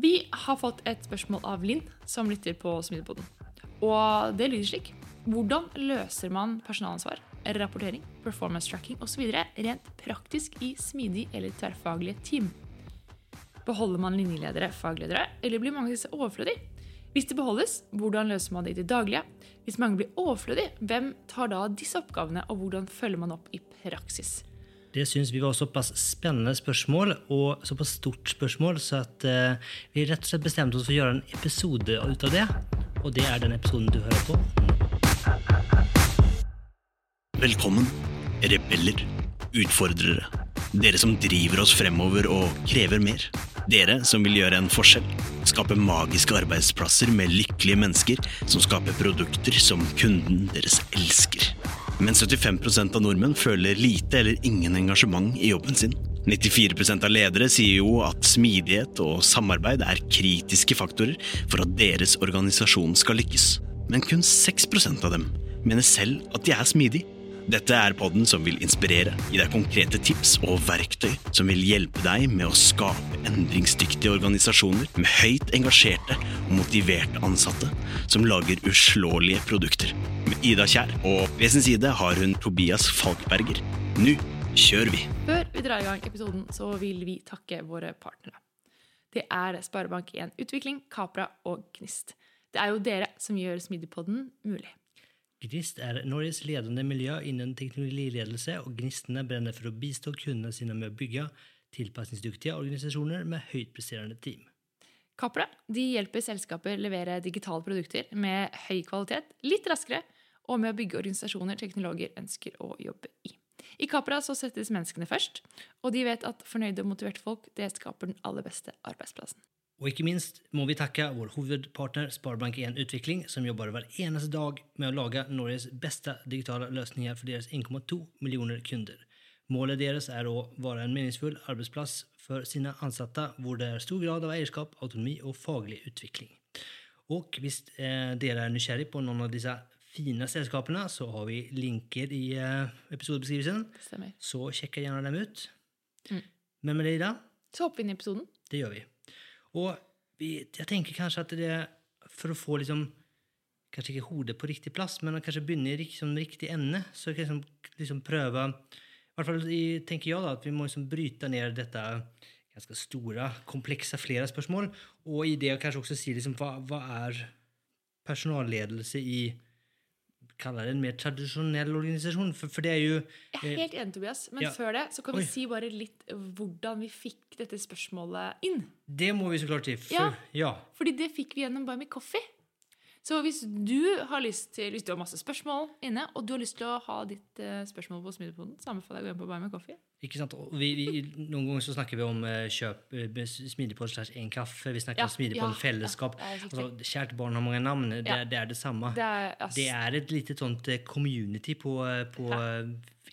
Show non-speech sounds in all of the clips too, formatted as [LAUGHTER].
Vi har fått et spørsmål av Linn, som lytter på Smidepoden. Og det lyder slik. Hvordan løser man personalansvar, rapportering, performance tracking osv. rent praktisk i smidig eller tverrfaglige team? Beholder man linjeledere, fagledere, eller blir mange av disse overflødige? Hvis de beholdes, hvordan løser man det i det daglige? Hvis mange blir overflødige, hvem tar da disse oppgavene, og hvordan følger man opp i praksis? Det syns vi var såpass spennende spørsmål og såpass stort spørsmål, så at uh, vi rett og slett bestemte oss for å gjøre en episode ut av det. Og det er den episoden du hører på. Velkommen, rebeller, utfordrere. Dere som driver oss fremover og krever mer. Dere som vil gjøre en forskjell. Skape magiske arbeidsplasser med lykkelige mennesker som skaper produkter som kunden deres elsker. Men 75% av nordmenn føler lite eller ingen engasjement i jobben sin. 94% av ledere sier jo at smidighet og samarbeid er kritiske faktorer for at deres organisasjon skal lykkes. Men kun 6% av dem mener selv at de er smidige. Dette er podden som vil inspirere, gi deg konkrete tips og verktøy som vil hjelpe deg med å skape endringsdyktige organisasjoner med høyt engasjerte og motiverte ansatte som lager uslåelige produkter. Med Ida Kjær, og ved sin side har hun Tobias Falkberger. Nå kjører vi! Før vi drar i gang episoden, så vil vi takke våre partnere. Det er Sparebank1 Utvikling, Capra og Gnist. Det er jo dere som gjør Smidigpodden mulig. Gnist er Norges ledende miljø innen teknologiledelse, og Gnistene brenner for å bistå kundene sine med å bygge tilpasningsdyktige organisasjoner med høytpresterende team. Capra hjelper selskaper levere digitale produkter med høy kvalitet, litt raskere, og med å bygge organisasjoner teknologer ønsker å jobbe i. I Capra så settes menneskene først, og de vet at fornøyde og motiverte folk skaper den aller beste arbeidsplassen. Og ikke minst må vi takke vår hovedpartner Sparebank1 Utvikling, som jobber hver eneste dag med å lage Norges beste digitale løsninger for deres 1,2 millioner kunder. Målet deres er å være en meningsfull arbeidsplass for sine ansatte, hvor det er stor grad av eierskap, autonomi og faglig utvikling. Og hvis eh, dere er nysgjerrig på noen av disse fine selskapene, så har vi linker i eh, episodebeskrivelsen. Stemmer. Så sjekk gjerne dem ut. Mm. Men med det, Ida, Så hopper vi inn i episoden. det gjør vi. Og vi, jeg tenker kanskje at det for å få liksom Kanskje ikke hodet på riktig plass, men å kanskje begynne i liksom, riktig ende. Så liksom, liksom prøve I hvert fall tenker jeg da, at vi må liksom bryte ned dette ganske store, komplekse flere spørsmål. Og i det kanskje også si liksom, hva, hva er personalledelse i Kaller det en mer tradisjonell organisasjon? For, for det er jo Jeg er helt enig, Tobias. Men ja. før det så kan Oi. vi si bare litt hvordan vi fikk dette spørsmålet inn. Det må vi så klart si. For, Ja. ja. Fordi det fikk vi gjennom Buy Me Coffee. Så hvis du har lyst til Hvis du har masse spørsmål inne, og du har lyst til å ha ditt eh, spørsmål på Smidepoden, så anbefaler jeg å gå inn på Buy Me Coffee. Ikke sant? Vi, vi, noen ganger så snakker vi om uh, kjøp eh, smidigpod slash én kaffe. Vi snakker Ja, om smidigpod ja, fellesskap. ja, altså, kjært barn har mange navn. Det, det er det samme. Det er, ass, Det er et lite sånt eh, community på, på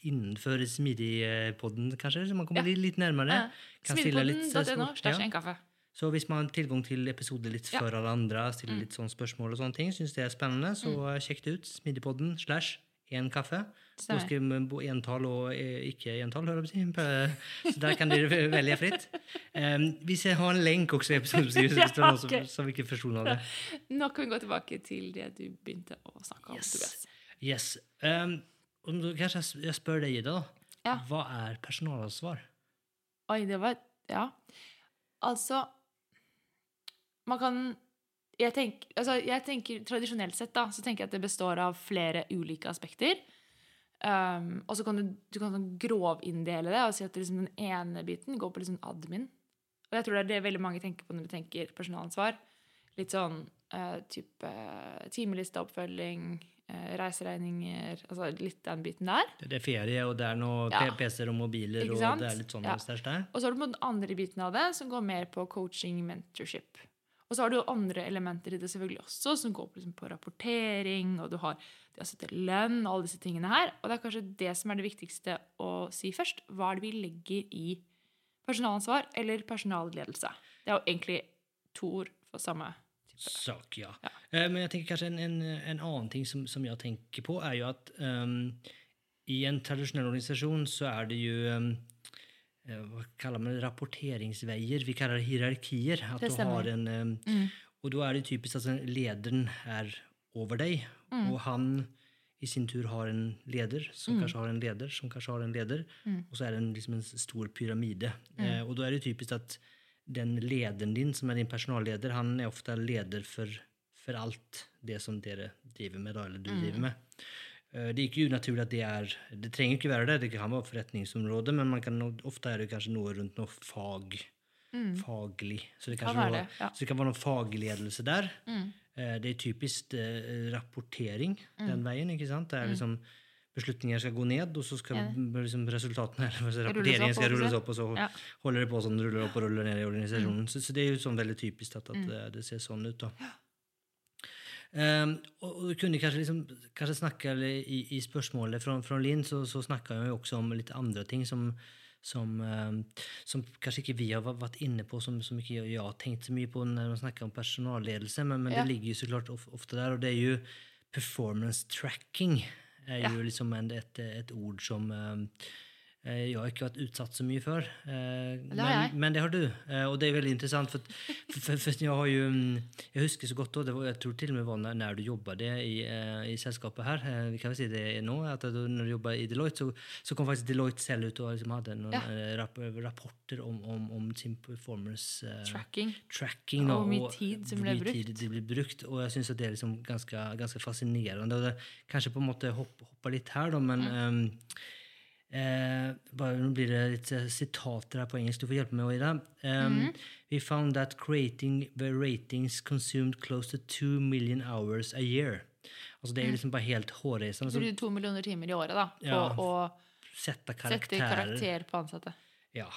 innenfor Smidigpodden, kanskje, så man kommer litt, nærmere. Kan stille litt en kaffe. Så hvis man har tilgang til episoder litt før alle andre, stiller Mm. litt sånne spørsmål og sånne ting, syns det er spennende, så mm. sjekk det ut. Smidigpodden slash én kaffe. Nå Ganske vi entall og ikke ikke entall, hører jeg på. Så der kan dere velge fritt. Um, vi har ha en lenk også i episodebeskrivelsen, Ja, ok. som ikke forsto noe av det. [LAUGHS] Nå kan vi gå tilbake til det du begynte å snakke om. Yes. Tobias. Yes. Um, kanskje jeg spør deg, Ida. Ja. Hva er personalansvar? Oi, det var Ja. Altså Man kan jeg tenker, altså, jeg tenker Tradisjonelt sett da, så tenker jeg at det består av flere ulike aspekter. Um, og så kan du, du kan sånn grovinndele det og si at liksom den ene biten går på liksom admin. Og jeg tror det er det veldig mange tenker på når de tenker personalansvar. Litt sånn uh, type timelisteoppfølging, uh, reiseregninger Altså litt den biten der. Det er ferie, og det er noe Ja. PC-er og mobiler, og det er litt sånn Ja. Og så har du på den andre biten av det, som går mer på coaching, mentorship. Og så har du andre elementer i det selvfølgelig også, som går på, liksom, på rapportering, og du har det å sette lønn og alle disse tingene her. Og det er kanskje det som er det viktigste å si først. Hva er det vi legger i personalansvar eller personalledelse? Det er jo egentlig to ord for samme type. sak, ja. Ja. Eh, Men jeg tenker kanskje en, en, en annen ting som, som jeg tenker på, er jo at um, i en tradisjonell organisasjon så er det jo eh, Hva kaller man det? Rapporteringsveier. Vi kaller det hierarkier. At Det du har en, mm. Og da er det typisk at altså, lederen er over deg, og han i sin tur har en leder som kanskje har en leder som kanskje har en leder, og så er det en, liksom en stor pyramide. Eh, og da er det typisk at den lederen din, som er din personalleder, han er ofte leder for, for alt det som dere driver med, da, eller du driver med. Eh, Det er ikke unaturlig at det er Det trenger ikke være det, det kan være forretningsområde, men man kan, ofte er det kanskje noe rundt noe fag. Faglig. Så det, Kan være ja. så det kan være noe fagledelse der. Mm. Det er typisk rapportering rapportering den veien. ikke sant? Det er liksom Beslutninger skal gå ned, og så skal Ja. liksom resultatene [LAUGHS] eller rapporteringen skal rulles opp, og så Ja. holder det på sånn, ruller opp og ruller ned i organisasjonen. Så, så det er jo sånn veldig typisk at, at eh, det ser sånn ut. da. Ehm, og, du kunne kanskje, liksom, kanskje snakke i, i spørsmålet fra, fra Linn, så, så snakka jo også om litt andre ting som, som, um, som kanskje ikke vi har vært inne på, som, som ikke jeg, har tenkt så mye på når man snakker om personalledelse, men, men Ja. det ligger jo så klart of, ofte der, og det er jo performance tracking er Ja. jo liksom en, et, et ord som eh, jeg har ikke vært utsatt så mye før. eh, men, men det har du, eh, og det er veldig interessant. For, for, for, jeg har jo mm, Jeg husker så godt da, det var, jeg tror til og med var når, når du jobbet i, eh, i selskapet her. eh, Vi kan vel si det nå, at du, når du jobbet i Deloitte, så, så kom faktisk Deloitte selv ut og liksom hadde noen Ja. eh, rapporter om, om, om sin performance eh, Tracking. tracking. da, Og hvor mye tid som ble brukt. det blir brukt. Og jeg syns det er liksom ganske, ganske fascinerende. Og det, kanskje på en måte hoppe, hoppe litt her, da, men ehm, eh, bare, Nå blir det litt eh, sitater her på engelsk. Du får hjelpe meg, Oida. Um, mm. We found that creating the ratings consumed close to two million hours a year. Altså Det er jo liksom bare helt hårreisende. Så Så to millioner timer i året da, på Ja, å sette sette karakter på ansatte. Ja.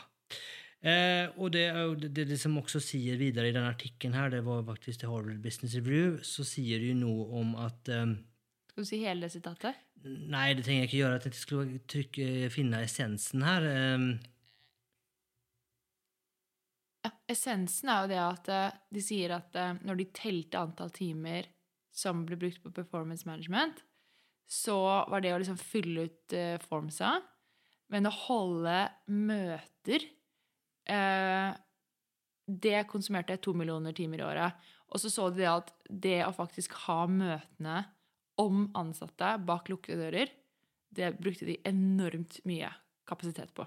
Eh, og det, er det, det som også sier videre i denne artikkelen her, det var faktisk til Harvard Business Review, så sier det jo noe om at eh, Skal du si hele det sitatet? Nei, det trenger jeg ikke gjøre. At jeg skulle trykke, finne essensen her. eh, Ja, essensen er jo det at eh, de sier at eh, når de telte antall timer som ble brukt på performance management, så var det å liksom fylle ut eh, formsa, men å holde møter eh, Det konsumerte to millioner timer i året. Og så så de det at det å faktisk ha møtene om ansatte bak lukkede dører, det brukte de enormt mye kapasitet på.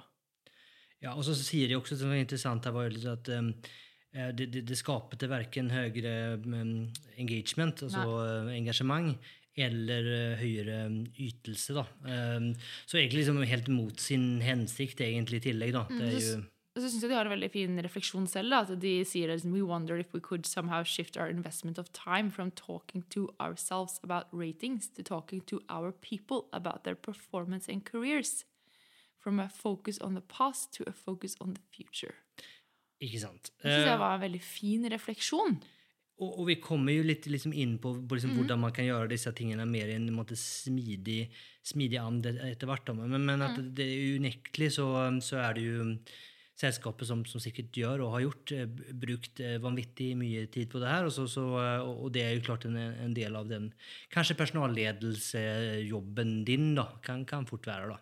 Ja, og så sier de også, som var interessant her, var at um, eh, det, det, det skapte verken høyere um, engagement, altså Nei. engasjement, eller eh, høyere um, ytelse. da. Um, så egentlig liksom helt mot sin hensikt, egentlig, i tillegg. da. Det er jo... Og så syns jeg de har en veldig fin refleksjon selv. Da, at de sier at We wonder if we could somehow shift our investment of time from talking to ourselves about ratings to talking to our people about their performance and careers. From a focus on the past to a focus on the future. Ikke sant? Det synes det jeg var en veldig fin refleksjon. Og, og vi kommer jo litt liksom inn på, på liksom hvordan man kan gjøre disse tingene mer i en måte smidig, smidig and etter hvert. Men, men at det er unektelig så, så er det jo selskapet som, som sikkert gjør og har gjort, eh, brukt eh, vanvittig mye tid på det her. Og, så, så, eh, og det er jo klart en, en del av den kanskje personalledelsejobben din da, kan, kan fort være. da.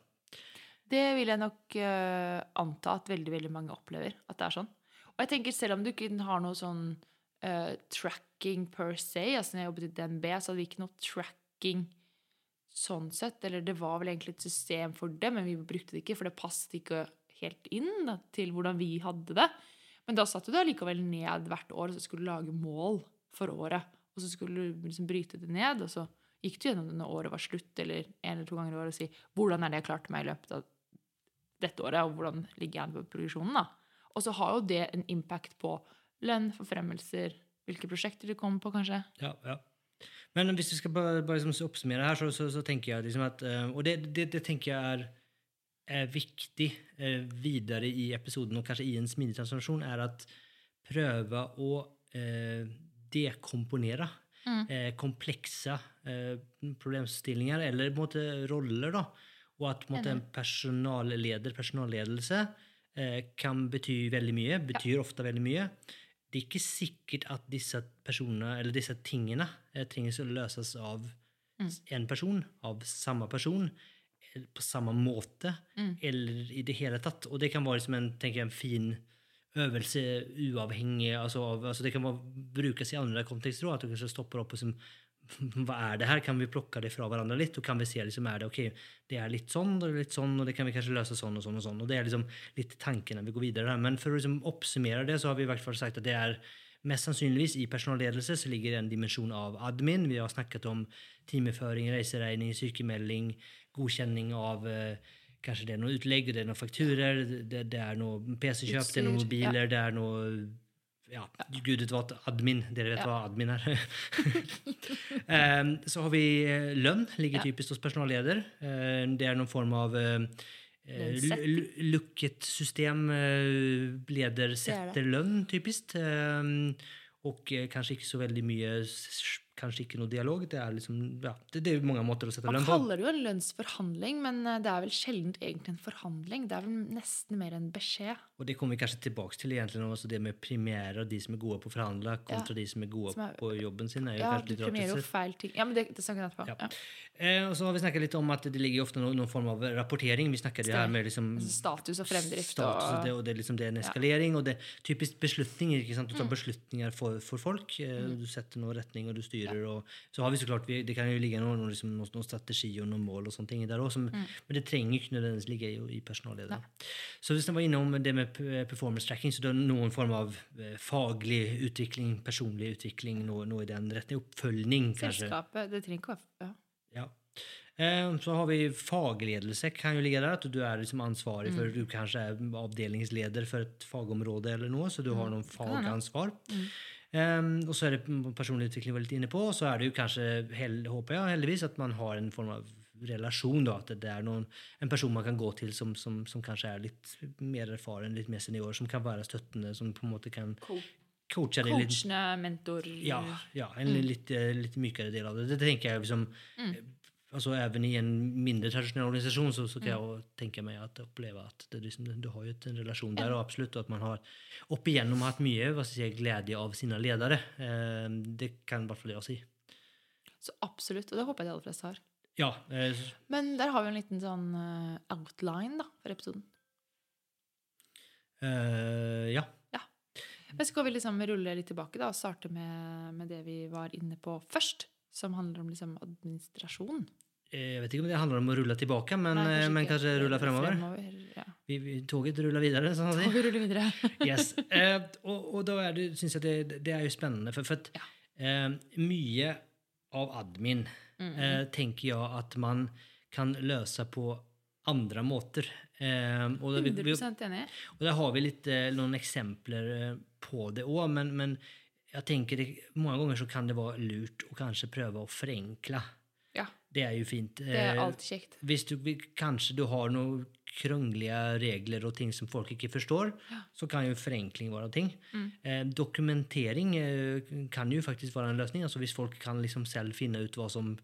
Det vil jeg nok uh, anta at veldig veldig mange opplever. at det er sånn. Og jeg tenker Selv om du ikke har noe sånn uh, tracking per se altså når jeg jobbet i DNB, så hadde vi ikke noe tracking sånn sett. Eller det var vel egentlig et system for det, men vi brukte det ikke, for det passet ikke helt inn da, til hvordan vi hadde det. Men da satte du allikevel ned hvert år så skulle du lage mål for året. Og så skulle du liksom bryte det ned, og så gikk du gjennom det når året var slutt, eller en eller to ganger i året og si hvordan er det jeg klarte meg i løpet av dette året, og hvordan ligger jeg på produksjonen. da. Og så har jo det en impact på lønn, forfremmelser, hvilke prosjekter du kommer på, kanskje. Ja, ja. Men hvis vi skal bare, bare liksom oppsummere her, så, så, så tenker jeg liksom at eh, Og det, det, det tenker jeg er viktig eh, videre i episoden, og kanskje i en smidig transformasjon, er at prøve å eh, dekomponere eh, komplekse eh, problemstillinger, eller på en måte roller, da. Og at på en, måte, en personalleder, personalledelse, eh, kan bety veldig mye, betyr ofte veldig mye. Det er ikke sikkert at disse personene, eller disse tingene eh, trenger å løses av en person, av samme person, på samme måte eller i det hele tatt. Og det kan være liksom en, jeg, en fin øvelse uavhengig altså av, altså Det kan være, brukes i andre kontekster òg, at du kanskje stopper opp og liksom [LAUGHS] hva er det her? Kan vi plukke det fra hverandre litt? Og kan vi se liksom, er det ok, det er litt sånn og litt sånn, og det kan vi kanskje løse sånn og sånn. Og sånn. Og det er liksom litt tanken når vi går videre. Men for å liksom oppsummere det, så har vi i hvert fall sagt at det er mest sannsynligvis i personalledelse så ligger det en dimensjon av admin. Vi har snakket om timeføring, reiseregning, sykemelding, godkjenning av eh, Kanskje det er noe utlegg, det er noen fakturer, det, det er noe PC-kjøp, det er noen mobiler, mobiler, det er noe ja, gud vet hva admin, dere vet Ja. hva admin er. um, [LAUGHS] [LAUGHS] så har vi eh, lønn, ligger Ja. typisk hos personalleder. Uh, det er noen form av eh, eh, lukket system. eh, Leder er setter lønn, typisk. Em, og eh, kanskje ikke så veldig mye Kanskje ikke noe dialog. Det er liksom, ja, det, det er mange måter å sette Man lønn på. Man kaller det jo en lønnsforhandling, men eh, det er vel sjelden egentlig en forhandling. Det er vel nesten mer en beskjed. Og det kommer vi kanskje tilbake til egentlig, altså det med premiere, de som er gode på å forhandle, kontra de som er gode Som er- på jobben sin. Ja, kanskje litt rart jo feil ting. Ja, men det, det snakker jeg etterpå. Ja. Ja. Eh, og så har vi snakket litt om at det ligger ofte noen, noen form av rapportering. Vi snakker det her med liksom Altså status og fremdrift status, og, og det, og det, liksom, det er en eskalering, og det er typisk beslutninger. ikke sant? Du tar beslutninger for, for folk. Eh, Du setter noen retning, og du styrer. Og, så har vi så klart, vi, Det kan jo ligge noen, liksom, noen, noen strategi og noen mål og sånne ting der òg, mm. men det trenger ikke nødvendigvis ligge i, i personallederen. Så hvis en var innom det med performance tracking, så det er noen form av eh, faglig utvikling, personlig utvikling, noe, noe i den retning. Oppfølging, kanskje. selskapet. Det trenger ikke å ja. Ja. Eh, Så har vi fagledelse, kan jo ligge der. At du er liksom ansvarig for Du kanskje er avdelingsleder for et fagområde eller noe, så du har noen fagansvar. Eh, og så er det personlig utvikling vi var litt inne på, og så er det jo kanskje, håper jeg heldigvis, at man har en form av relasjon. da, At det er noen, en person man kan gå til som, som, som kanskje er litt mer erfaren, litt mer senior, som kan være støttende, som på en måte kan coache deg litt. Coachende, mentor Ja, ja en litt, eh, litt mykere del av det. Det tenker jeg liksom eh, altså Även i en mindre tradisjonell organisasjon så, så kan jeg jo tenke meg at oppleve at det, liksom, du har jo en relasjon der, og absolutt, og at man har opp igjennom hatt mye hva skal jeg si, glede av sine ledere. Eh, det kan i hvert fall jeg si. Så absolutt. Og det håper jeg de aller fleste har. Ja, eh, Men der har vi en liten sånn eh, outline da, for episoden. eh, ja. Men skal vi liksom rulle litt tilbake da, og starte med, med det vi var inne på først? Som handler om liksom administrasjon. Eh, Jeg vet ikke om det handler om å rulle tilbake, men Nei, kanskje, men ikke. kanskje rulle fremover. ja. Vi, vi, toget ruller videre, sånn å si. [LAUGHS] Toget ruller videre. [LAUGHS] Yes. Eh, og, og da er det, synes jeg det, det er jo spennende, for, for at, Ja. eh, mye av admin eh, tenker jeg at man kan løse på andre måter. Eh, og, det, vi, vi, 100 enig. og der har vi litt, eh, noen eksempler eh, på det òg, men, men jeg tenker det, mange ganger så kan det være lurt å kanskje prøve å forenkle. Ja, Det er jo fint. det er Eh, alltid kjekt. hvis du, kanskje du har noen krøngelige regler og ting som folk ikke forstår, så kan jo forenkling være ting. Eh, dokumentering eh, kan jo faktisk være en løsning. altså Hvis folk kan liksom selv finne ut hva som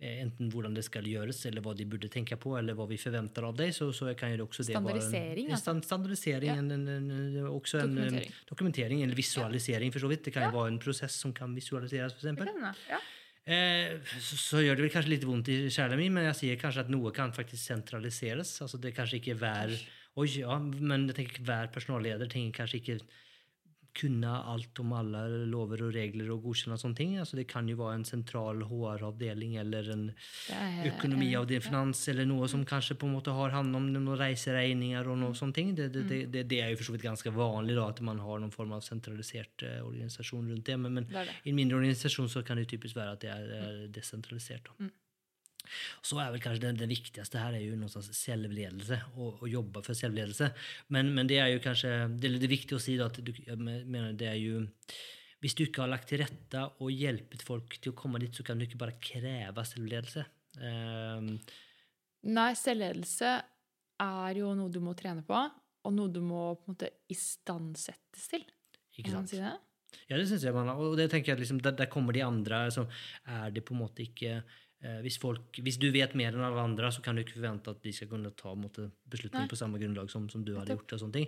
eh, enten hvordan det skal gjøres, eller hva de burde tenke på, eller hva vi forventer av deg, så, så kan jo det også det være en, Standardisering, en altså. stand, standardisering, Ja. en, en, en, også en Dokumentering. dokumentering, eller visualisering for så vidt. Det kan Ja. jo være en prosess som kan visualiseres, for Det eksempel. kan hende. Ja. Eh, så, så gjør det vel kanskje litt vondt i sjela mi, men jeg sier kanskje at noe kan faktisk sentraliseres. Altså det kanskje ikke hver Oi, ja, men jeg tenker hver personalleder trenger kanskje ikke kunne alt om alle lover og regler og godkjenne sånne ting. Altså det kan jo være en sentral HR-avdeling eller en økonomiavdeling, finans, eller noe som kanskje på en måte har hand om noen reiseregninger og noe sånne ting. Det, det, det, det, er jo for så vidt ganske vanlig da, at man har noen form av sentralisert uh, organisasjon rundt det. Men, men i en mindre organisasjon så kan det typisk være at det er, uh, desentralisert. Da. Så er vel kanskje det, det viktigste her er jo noe slags selvledelse, og, og jobbe for selvledelse. Men, men det er jo kanskje det, det er viktig å si da, at du, jeg mener det er jo Hvis du ikke har lagt til rette og hjulpet folk til å komme dit, så kan du ikke bare kreve selvledelse. Um, Nei, selvledelse er jo noe du må trene på, og noe du må på en måte istandsettes til. ikke sant? si det? Ja, det synes jeg man. Og det tenker jeg liksom, der, der kommer de andre. Som, er det på en måte ikke hvis, folk, hvis du vet mer enn alle andre, så kan du ikke forvente at de skal kunne ta måte, beslutning Nei. på samme grunnlag som, som du hadde gjort. og sånne ting.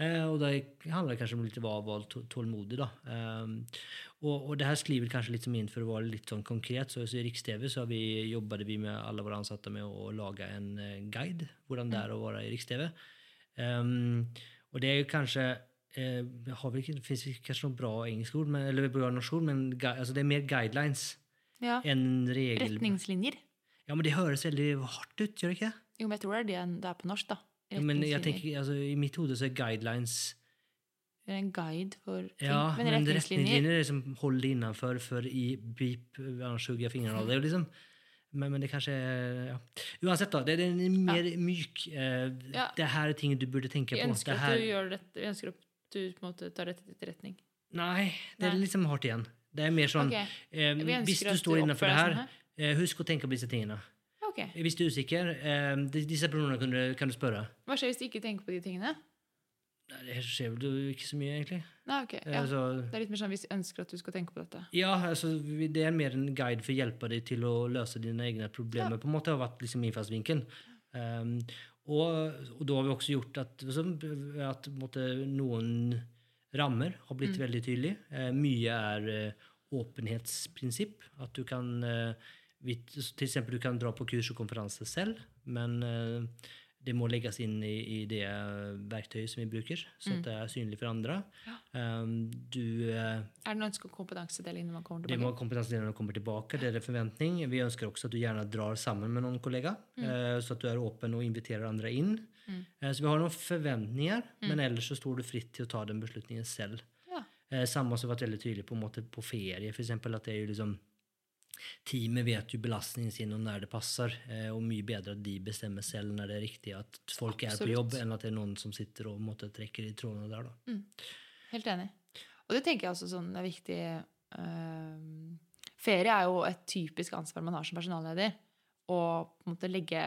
Eh, og det handler kanskje om litt å være tå- tålmodig. da. Eh, og, og det her skriver kanskje litt som for å være litt lite sån konkret. Så, så i Riks-TV så har vi, jobbade vi med alle våre ansatte med å lage en eh, guide. Hvordan det er å være i Riks-TV. Ehm, og det er kanskje kanske, eh, har vi, det finns ju kanske något bra engelsk ord, men, eller bra norsk ord, men altså, det er mer guidelines Ja. en regel. Retningslinjer. Ja, men det høres veldig hardt ut, gjør det ikke? Jo, men jeg tror det er det det er på norsk, da. Ja, men jeg tenker, altså, I mitt hode så er guidelines Eller en guide for ting. Ja, men, men retningslinjer retningslinjer er liksom hold det innenfor, for i beep, ellers hugger jeg fingrene av det. [LAUGHS] Liksom. Men, men det kanskje er ja. Uansett, da. Det er en mer myk eh, Ja. Det her er ting du burde tenke på. på. ønsker at her, du gjør dette. Vi ønsker at du på en måte tar dette til etterretning. Nei, det er liksom hardt igjen. Det er mer sånn okay. eh, Hvis du står innenfor det her, deg eh, husk å tenke på disse tingene. Okay. Hvis du er usikker, eh, disse personene kan du, kan du spørre. Hva skjer hvis du ikke tenker på de tingene? Nei, Det skjer vel ikke så mye, egentlig. Nei, ok. Eh, Ja. altså, Det er litt mer sånn hvis vi ønsker at du skal tenke på dette. Ja, altså, det er mer en guide for å hjelpe deg til å løse dine egne problemer. Ja. på en måte har vært liksom innfallsvinkelen. Um, og, og da har vi også gjort at, altså, at måtte, noen rammer har blitt veldig tydelig. Eh, mye er eh, åpenhetsprinsipp. At du kan eh, Til eksempel du kan dra på kurs og konferanse selv, men eh, det må legges inn i, i det verktøyet som vi bruker, så at det er synlig for andre. Um, du eh, Er det noen ønske om kompetansedeling når man kommer tilbake? det må når man kommer tilbake. Det er det forventning. Vi ønsker også at du gjerne drar sammen med noen kollega, eh, så at du er åpen og inviterer andre inn. Eh, så vi har noen forventninger, men ellers så står du fritt til å ta den beslutningen selv. Ja. Eh, samme som har vært veldig tydelig på, måte, på ferie, eksempel, at det er jo liksom Teamet vet jo belastningen sin og når det passer, eh, og mye bedre at de bestemmer selv når det er riktig at folk er på jobb, enn at det er noen som sitter og måte, trekker i trådene der. Da. Helt enig. Og det tenker jeg også sånn er viktig øhm, Ferie er jo et typisk ansvar man har som personalleder. Å på en måte legge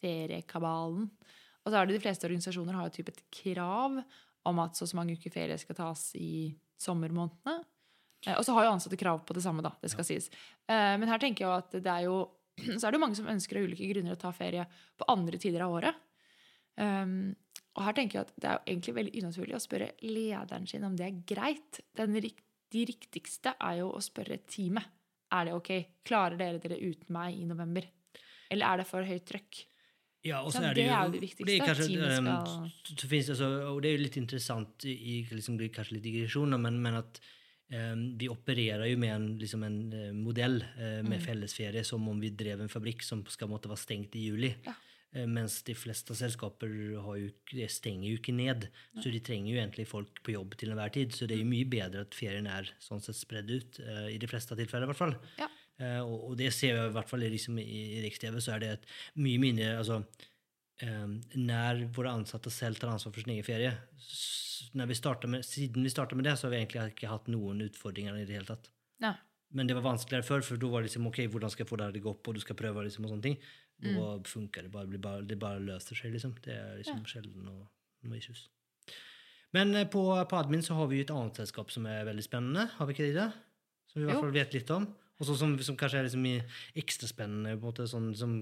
feriekabalen. Og så er det de fleste organisasjoner har jo type et krav om at så og så mange uker ferie skal tas i sommermånedene. Eh, Og så har jo ansatte krav på det samme, da. Det skal sies. Eh, Men her tenker jeg at det er jo [CLEARS THROAT] Så er det jo mange som ønsker av ulike grunner å ta ferie på andre tider av året. Um, og her tenker jeg at det er jo egentlig veldig unaturlig å spørre lederen sin om det er greit. Den, de riktigste er jo å spørre teamet. Er det ok? Klarer dere dere uten meg i november? Eller er det for høyt trøkk? Ja, og Så er är det det, er jo det viktigste. det er kanske, teamet ehm, ska- så finns det, alltså, och det är ju lite intressant i, liksom, kanske lite digressioner, men, men at um, vi opererer jo med en, liksom en eh, modell uh, med Mm. fellesferie som om vi drev en fabrikk som skal måtte være stengt i juli. Ja. Mens de fleste selskaper har jo, stenger jo ikke ned, så de trenger jo egentlig folk på jobb til enhver tid. Så det er jo mye bedre at ferien er sånn sett spredd ut, uh, i de fleste tilfeller i hvert fall. Ja. Eh, og, det ser vi i hvert fall liksom, i, Riks-TV, så er det et mye mindre altså, eh, Når våre ansatte selv tar ansvar for sin egen ferie vi med, Siden vi starta med det, så har vi egentlig ikke hatt noen utfordringer i det hele tatt. Ja. Men det var vanskeligere før, for da var det liksom ok, hvordan skal jeg få det her til å gå opp, og du skal prøve liksom, og sånne ting. Da Mm. funker det bare, det bare, det bare løser seg, liksom. Det er liksom sjelden noe, noe issues. Men eh, på, på Admin så har vi jo et annet selskap som er veldig spennende, har vi ikke det? Som vi i hvert fall vet litt om. Og så som, som kanskje er liksom i- ekstra spennende, på en måte, sånn, som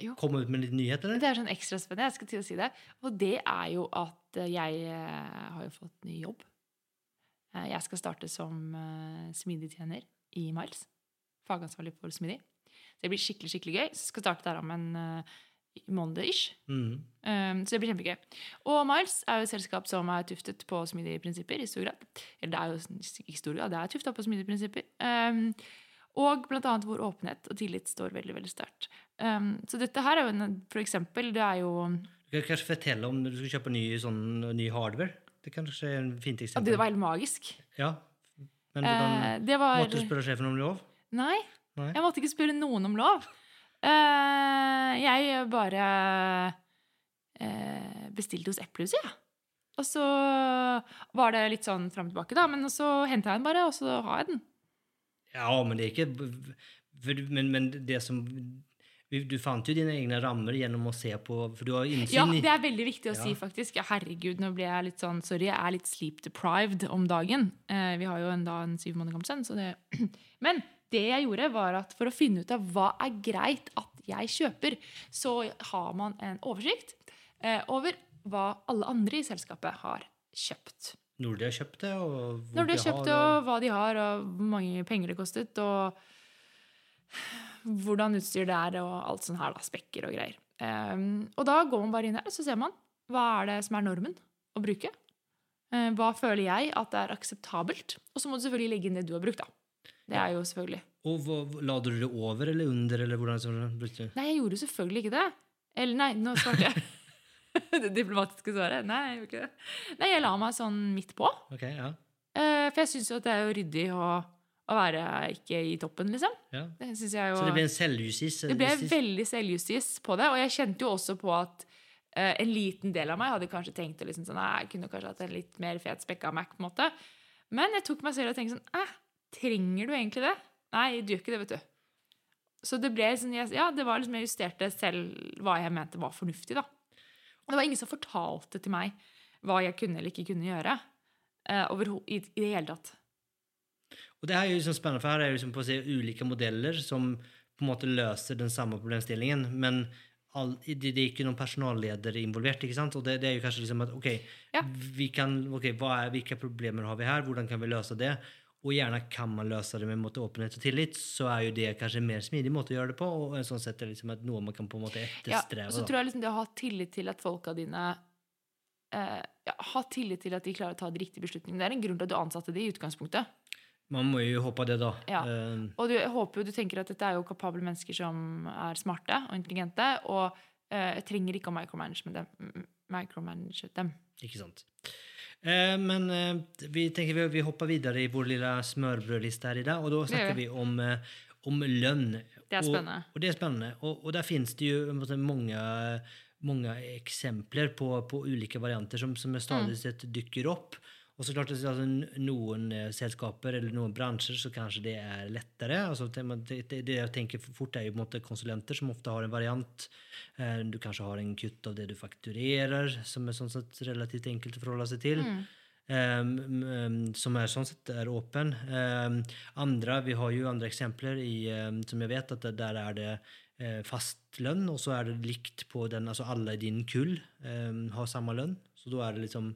Jo. kommer ut med litt nyheter? Det er sånn ekstra spennende. Jeg skal til å si det. Og det er jo at eh, jeg eh, har jo fått ny jobb. Eh, Jeg skal starte som smidigtjener i Miles. Fagansvarlig for Smidig. Det blir skikkelig skikkelig gøy. Så skal starte der om en måned-ish. Mm. Um, så det blir kjempegøy. Og Miles er jo et selskap som er tuftet på smidige prinsipper i stor grad. Eller det er jo ikke stor grad, det er tufta på smidige prinsipper. Um, og annet hvor åpenhet og tillit står veldig veldig sterkt. Um, så dette her er jo en, for eksempel, det er jo Du kan kanskje fortelle om du skal kjøpe ny, sånn, ny hardware? Det kanskje er en fint eksempel. Det var helt magisk. Ja. Men hvordan Eh, det var måtte du spørre sjefen om lov? Nei, Nei. jeg måtte ikke spørre noen om lov. Eh, jeg bare uh, bestilte hos Eplehuset, jeg. Og så var det litt sånn fram og tilbake, da. Men så henta jeg den bare, og så har jeg den. Ja, men det er ikke men, men det som Du fant jo dine egne rammer gjennom å se på For du har innsyn Ja, det er veldig viktig å Ja. si, faktisk. Herregud, nå blir jeg litt sånn Sorry, jeg er litt sleep deprived om dagen. Eh, vi har jo en, da en syv måneder gammel sønn, så det [CLEARS THROAT] Men det jeg gjorde, var at for å finne ut av hva er greit at jeg kjøper, så har man en oversikt eh, over hva alle andre i selskapet har kjøpt. Når de har kjøpt det, og hvor Når de har kjøpt det, og hva de har, og hvor mange penger det kostet, og hvordan utstyr det er, og alt sånn her, da, spekker og greier. Um, og da går man bare inn her, og så ser man hva er det som er normen å bruke. Uh, hva føler jeg at er akseptabelt? Og så må du selvfølgelig legge inn det du har brukt, da. Det er jo selvfølgelig. Og hva, la du det over eller under, eller hvordan brukte? Nei, jeg gjorde selvfølgelig ikke det. Eller nei, nå svarte jeg. [LAUGHS] det diplomatiske svaret. Nei, jeg gjorde ikke det. Nei, jeg la meg sånn midt på. Ok, ja. Eh, for jeg syns jo at det er jo ryddig å, å være ikke i toppen, liksom. ja. Det jo Så det ble en selvjustis? Det ble veldig selvjustis på det. Og jeg kjente jo også på at Uh, en liten del av meg hadde kanskje tenkt liksom sånn, «Nei, jeg kunne kanskje hatt en litt mer fet spekka Mac. på en måte. Men jeg tok meg selv og tenkte sånn eh, Trenger du egentlig det? Nei, du gjør ikke det, vet du. Så det ble sånn, ja, det var liksom, jeg justerte selv hva jeg mente var fornuftig. da. Og Det var ingen som fortalte til meg hva jeg kunne eller ikke kunne gjøre. Uh, over, i, I det hele tatt. Og det er jo liksom spennende, for her er jo liksom på å si ulike modeller som på en måte løser den samme problemstillingen, men all, det, det er ikke noen personalleder involvert, ikke sant? Og det, det er jo kanskje liksom at, ok, Ja. vi kan, okay er, hvilke problemer har vi her, hvordan kan vi løse det? Og gjerne kan man løse det med måte åpenhet og tillit, så er jo det kanskje en mer smidig måte å gjøre det på, og en sånn sett er liksom at noe man kan på en måte Ja, etterstreve. og så tror jeg liksom det å ha tillit til at folka dine eh, ja, Ha tillit til at de klarer å ta de riktige beslutningene. Det er en grunn til at du ansatte de i utgangspunktet. Man må jo håpe det, da. Ja. Eh, Og du, håper jo du tenker at dette er jo kapable mennesker som er smarte og intelligente, og eh, trenger ikke å micromanage dem. Micromanage dem. Ikke sant. Eh, men eh, vi tenker vi, vi hopper videre i vår lille smørbrødliste her i dag, og da snakker vi. om, eh, om lønn. Det er Og- spennende. Og, det er spennende. Og, og der finnes det jo måte, mange, mange eksempler på, på ulike varianter som, som stadig Mm. sett dykker opp. Og så klart altså, noen eh, selskaper eller noen bransjer så kanskje det er lettere. Altså, det, det, jeg tenker fort er jo på en måte konsulenter som ofte har en variant. Eh, Du kanskje har en kutt av det du fakturerer, som er sånn sett relativt enkelt å forholde seg til. Mm. Um, um, som er sånn sett er åpen. Um, andre, vi har jo andre eksempler i, um, som jeg vet at det, der er det eh, fast lønn, og så er det likt på den, altså alle i din kull har samme lønn. Så da er det liksom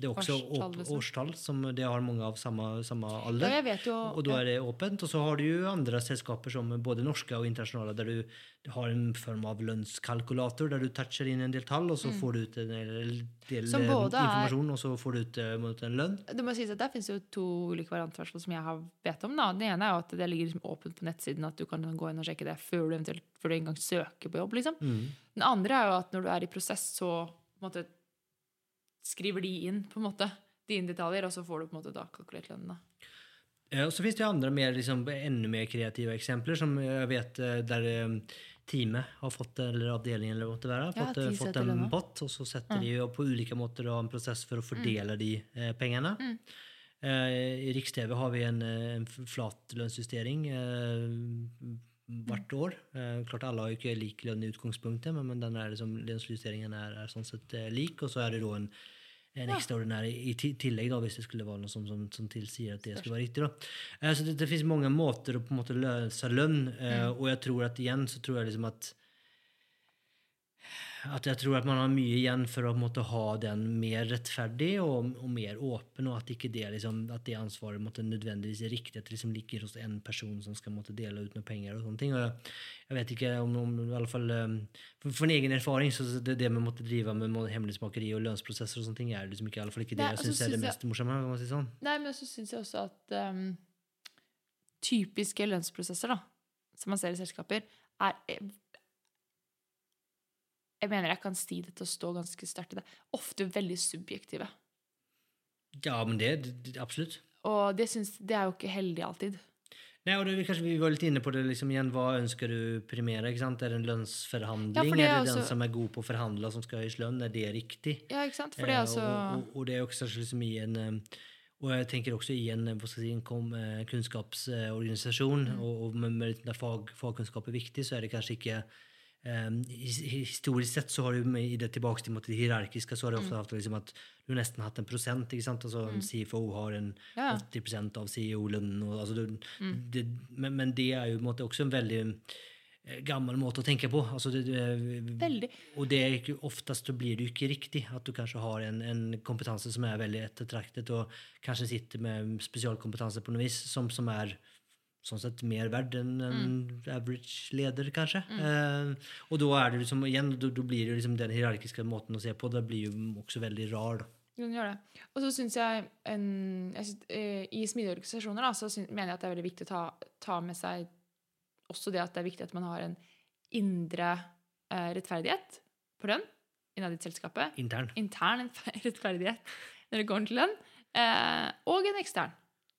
det er også Årstall, liksom. årstall, som det har mange av samme, samme Ja, alder. vet jo Og da er det åpent. Og så har du jo andre selskaper som både norske og internasjonale, der du har en form av lønnskalkulator, der du toucher inn en del tall, og så får du ut en del, Mm. Eh, både er- informasjon, og så får du ut eh, mot en lønn. Det må sies at Der finnes jo to ulike varianter som jeg har vet om. da. Den ene er jo at det ligger liksom åpent på nettsiden, at du kan gå inn og sjekke det før du eventuelt før du engang søker på jobb. liksom. Mm. Den andre er jo at når du er i prosess, så på en måte, skriver de inn på en måte dine detaljer, og så får du på en måte da kalkulert lønnen. da. Eh, Og så finns det jo andre mer, liksom, ännu mer kreativa exempel som jag vet der där eh, teamet har fått, eller avdelningen eller vad det är, Ja, fått, eh, fått en pott och så sätter de ju på olika måter då en process för att fördela de eh, pengarna. Mm. Eh, I Riks-TV har vi en, eh, en flat lønnsjustering eh, hvert år. Eh, klart alle har jo ikke lik lønn i utgangspunktet, men, men den er liksom, lønnsjusteringen er, er sånn sett eh, lik. Og så er det da en, en ekstraordinær i, i tillegg, da, hvis det skulle være noe som, som, som tilsier at det skulle være riktig. Da. Eh, så det, det finnes mange måter å på en måte løse lønn, eh, Mm. og jeg tror at igjen så tror jeg liksom at at jeg tror at man har mye igjen for å måtte ha den mer rettferdig og, og mer åpen, og at ikke det, liksom, at det ansvaret måtte, nødvendigvis er riktig, at det liksom ligger hos en person som skal måtte, dele ut noen penger. og sånne ting. Og jeg, jeg vet ikke om, om i alle fall, um, for, for en egen erfaring så det, det med måtte drive med hemmelighetsmakeri og lønnsprosesser og sånne ting er liksom ikke, i alle fall ikke det Nei, jeg og så syns er det synes jeg- mest morsomme. kan man si sånn. Nei, men så syns jeg også at um, typiske lønnsprosesser, da, som man ser i selskaper, er Jeg mener jeg kan si det til å stå ganske sterkt i det. Ofte veldig subjektive. Ja, men det, det absolutt. Og det, synes, det er jo ikke heldig alltid. Nei, og det, kanskje Vi var litt inne på det liksom igjen. Hva ønsker du primere? ikke sant? Er det en lønnsforhandling? Ja, er er det den som er god på å forhandle, som skal ha høyest lønn? Er det riktig? Ja, ikke sant? For det er Eh, altså og, og, og det er også liksom i en eh, og jeg tenker også i en, jeg si, en eh, kunnskapsorganisasjon, Mm. og, og med, med fag, fagkunnskap er viktig, så er det kanskje ikke eh, Historisk sett så har du i det tilbake til det hierarkiske, så har det ofte Mm. hatt liksom at du har nesten hatt en prosent. ikke sant? Altså en CFO har en Ja. 80 av CEO-lønnen. Altså, Mm. men, men det er jo en måte også en veldig eh, gammel måte å tenke på. Altså det, det, og det er oftest så blir det ikke riktig at du kanskje har en, en kompetanse som er veldig ettertraktet, og kanskje sitter med spesialkompetanse på noe vis som, som er sånn sett mer verd enn en average leder, kanskje. Eh, og da er det liksom, igjen, da, da blir det liksom den hierarkiske måten å se på, det blir jo også veldig rar. da. Den gjør det. Og så syns jeg, en, jeg synes, eh, I smidige organisasjoner da, så synes, mener jeg at det er veldig viktig å ta, ta med seg også det at det er viktig at man har en indre eh, rettferdighet på lønn innad i selskapet. Intern. Intern [LAUGHS] rettferdighet når det kommer til lønn. Eh, og en ekstern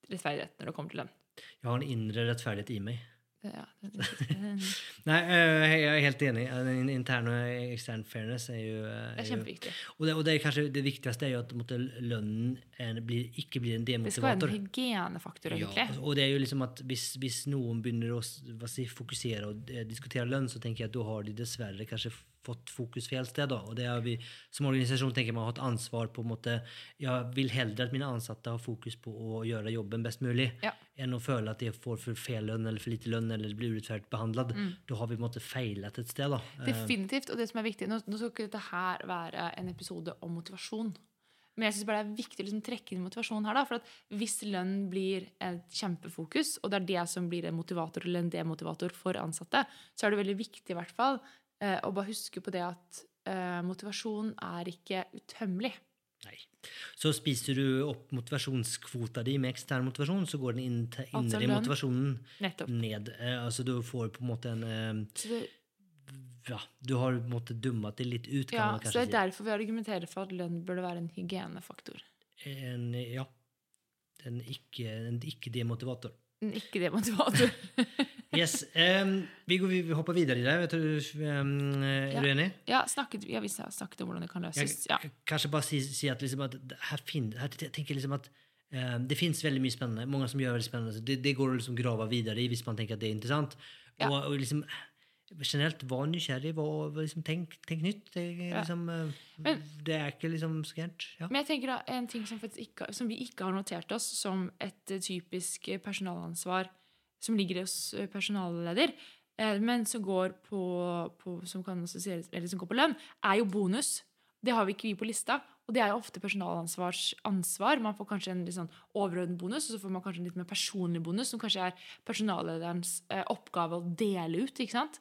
rettferdighet når det kommer til lønn. Jeg har en indre rettferdighet i meg. Ja, [LAUGHS] Nei, eh, jeg er helt enig. Intern og ekstern fairness er jo, eh, det er kjempeviktig. Og det, og det er kanskje det viktigste er jo at lønnen er, blir, ikke blir en demotivator. Det skal være en hygienefaktor, Ja, og det er jo liksom at hvis, hvis noen begynner å si, fokusere og eh, diskutere lønn, så tenker jeg at da har de dessverre kanskje fått fokus feil sted. Da. Og det har vi som organisasjon tenker man har hatt ansvar på en måte Jeg vil heller at mine ansatte har fokus på å gjøre jobben best mulig, Ja. enn å føle at de får for feil lønn eller for lite lønn eller blir urettferdig behandlet. Mm. Da har vi på en måte feilet et sted. Da. Eh, Definitivt. Og det som er viktig Nå, nå skal ikke dette her være en episode om motivasjon. Men jeg synes bare det er viktig å liksom trekke inn motivasjon her. da, for at Hvis lønn blir et kjempefokus, og det er det som blir en motivator eller en demotivator for ansatte, så er det veldig viktig i hvert fall eh, å bare huske på det at eh, motivasjon er ikke utømmelig. Nei. Så spiser du opp motivasjonskvota di med ekstern motivasjon, så går den til Altså indre motivasjonen Nettopp. ned. Eh, altså du får på en måte en det, Ja, du har på en måte dummet det litt ut, kan ja, så det er derfor vi argumenterer for at lønn burde være en hygienefaktor. En, ja. En ikke, en ikke ikke demotivator. [LAUGHS] Yes. Um, vi, går, vi hopper videre i det. Vet du, um, er Ja. du enig? ja, snakket, ja, vi har snakket om hvordan det kan løses. Ja. kanskje bare si, si at, liksom at her, fin, her liksom at um, det finnes veldig mye spennende. Mange som gjør veldig spennende. Det, det går å liksom grave videre i hvis man tenker at det er interessant. Ja. Og, og liksom generelt, var nysgjerrig. Var, liksom, tenk, tenk nytt. Det, Ja. liksom, eh, Men- det er ikke liksom så gærent. Ja. Men jeg tenker da, en ting som, ikke, som vi ikke har notert oss som et eh, typisk eh, personalansvar som ligger hos personalleder, men som går på, på, som kan eller som går på lønn, er jo bonus. Det har vi ikke vi på lista. Og det er jo ofte personalansvars ansvar. Man får kanskje en litt sånn overordnet bonus, og så får man kanskje en litt mer personlig bonus, som kanskje er personallederens oppgave å dele ut. ikke sant?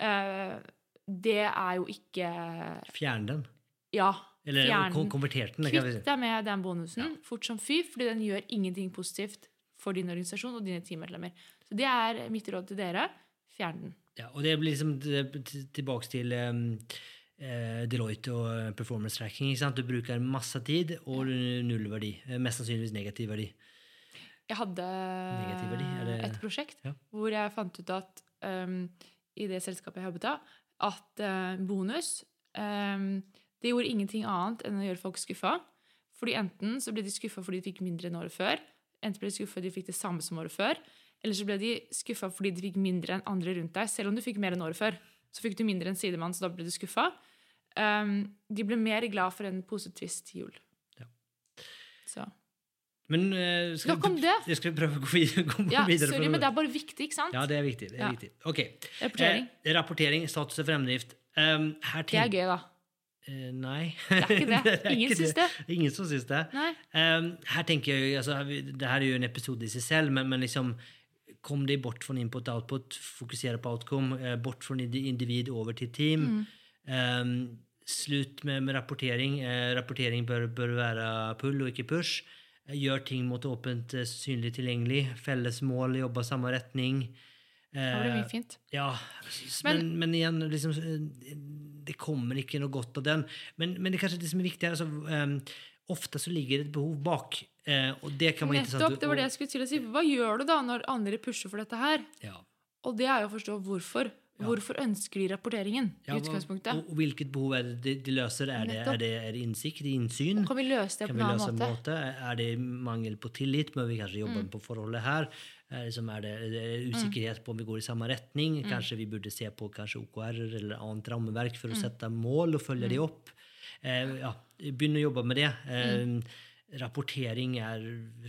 Eh, det er jo ikke Fjern den. Ja. Eller fjern konvertert den. Kvitt deg med den bonusen fort som fy, fordi den gjør ingenting positivt for din organisasjon og dine teammedlemmer. Så det er mitt råd til dere. Fjern den. Ja, og det blir liksom tilbake til um, uh, Deloitte og eh, performance tracking. Du bruker masse tid og null verdi. Mest sannsynligvis negativ verdi. Jeg hadde verdi, er det- et prosjekt Ja. hvor jeg fant ut at um, i det selskapet jeg jobbet av, at eh, bonus um, det gjorde ingenting annet enn å gjøre folk skuffa. Fordi enten så ble de skuffa fordi de fikk mindre enn året før, enten ble de skuffa fordi de fikk det samme som året før, eller så ble de skuffa fordi de fikk mindre enn andre rundt deg. Selv om du fikk mer enn året før, så fikk du mindre enn sidemann, så da ble du skuffa. Um, de ble mer glad for en positivist jul. Ja. Så. Men uh, skal, Nok om det. Jeg skal prøve å gå videre, gå Ja, videre sorry, men det er bare viktig, ikke sant? Ja, det er viktig. Det er Ja. viktig. Ok. Rapportering. Eh, rapportering, status og fremdrift. Um, Det er gøy, da. Uh, nei. Det er ikke det. [LAUGHS] er Ingen syns det. Ingen som syns det. Um, her tenker jeg, altså, Det her er jo en episode i seg selv, men, men liksom Kom deg bort fra input-output, fokusere på outcome. uh, bort fra individ over til team. Um, slutt med, med rapportering. Uh, rapportering bør, bør være pull og ikke push. Eh, gjør ting mot åpent, eh, synlig tilgjengelig. Felles mål, jobbe samme retning. Blir det Eh, mye fint. ja, men, men, men, igjen, liksom, eh, det kommer ikke noe godt av den. Men, men det er kanskje det som er viktig. Altså, um, ofte så ligger det et behov bak, eh, og det kan være interessant. Nettopp, det var det jeg skulle til å si. Hva gjør du da når andre pusher for dette her? Ja. Og det er jo å forstå hvorfor. Hvorfor ønsker de rapporteringen? I utgangspunktet? Og, og hvilket behov er det de, de løser? Er det, er, det, er det innsikt, innsyn? Kan vi løse det på en annen måte? måte? Er det mangel på tillit? Må vi kanskje jobbe Mm. på forholdet her? Er det, det, er usikkerhet på om vi går i samme retning? Mm. Kanskje vi burde se på OKR eller annet rammeverk Mm. for å sette mål og følge de opp? Eh, ja, Begynn å jobbe med det. Eh, Mm. Rapportering er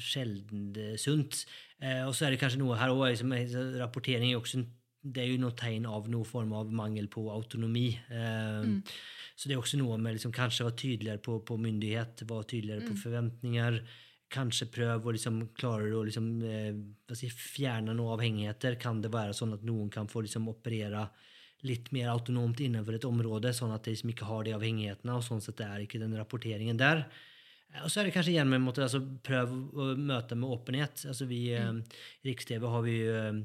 sjelden eh, sunt. Eh, og så er det kanskje noe her òg. Liksom, rapportering er også en det er jo noe tegn av noen form av mangel på autonomi. Mm. Så det er også noe med liksom, kanskje være tydeligere på, på myndighet, være tydeligere på forventninger. Kanskje prøve å liksom, klare å liksom, eh, fjerne noen avhengigheter. Kan det være sånn at noen kan få liksom, operere litt mer autonomt innenfor et område, sånn at de ikke har de avhengighetene, og sånn sett er ikke den rapporteringen der. Og så er det kanskje igjen med måte, altså, prøv å møte med åpenhet. Altså, vi, eh, I Riks-TV har vi eh,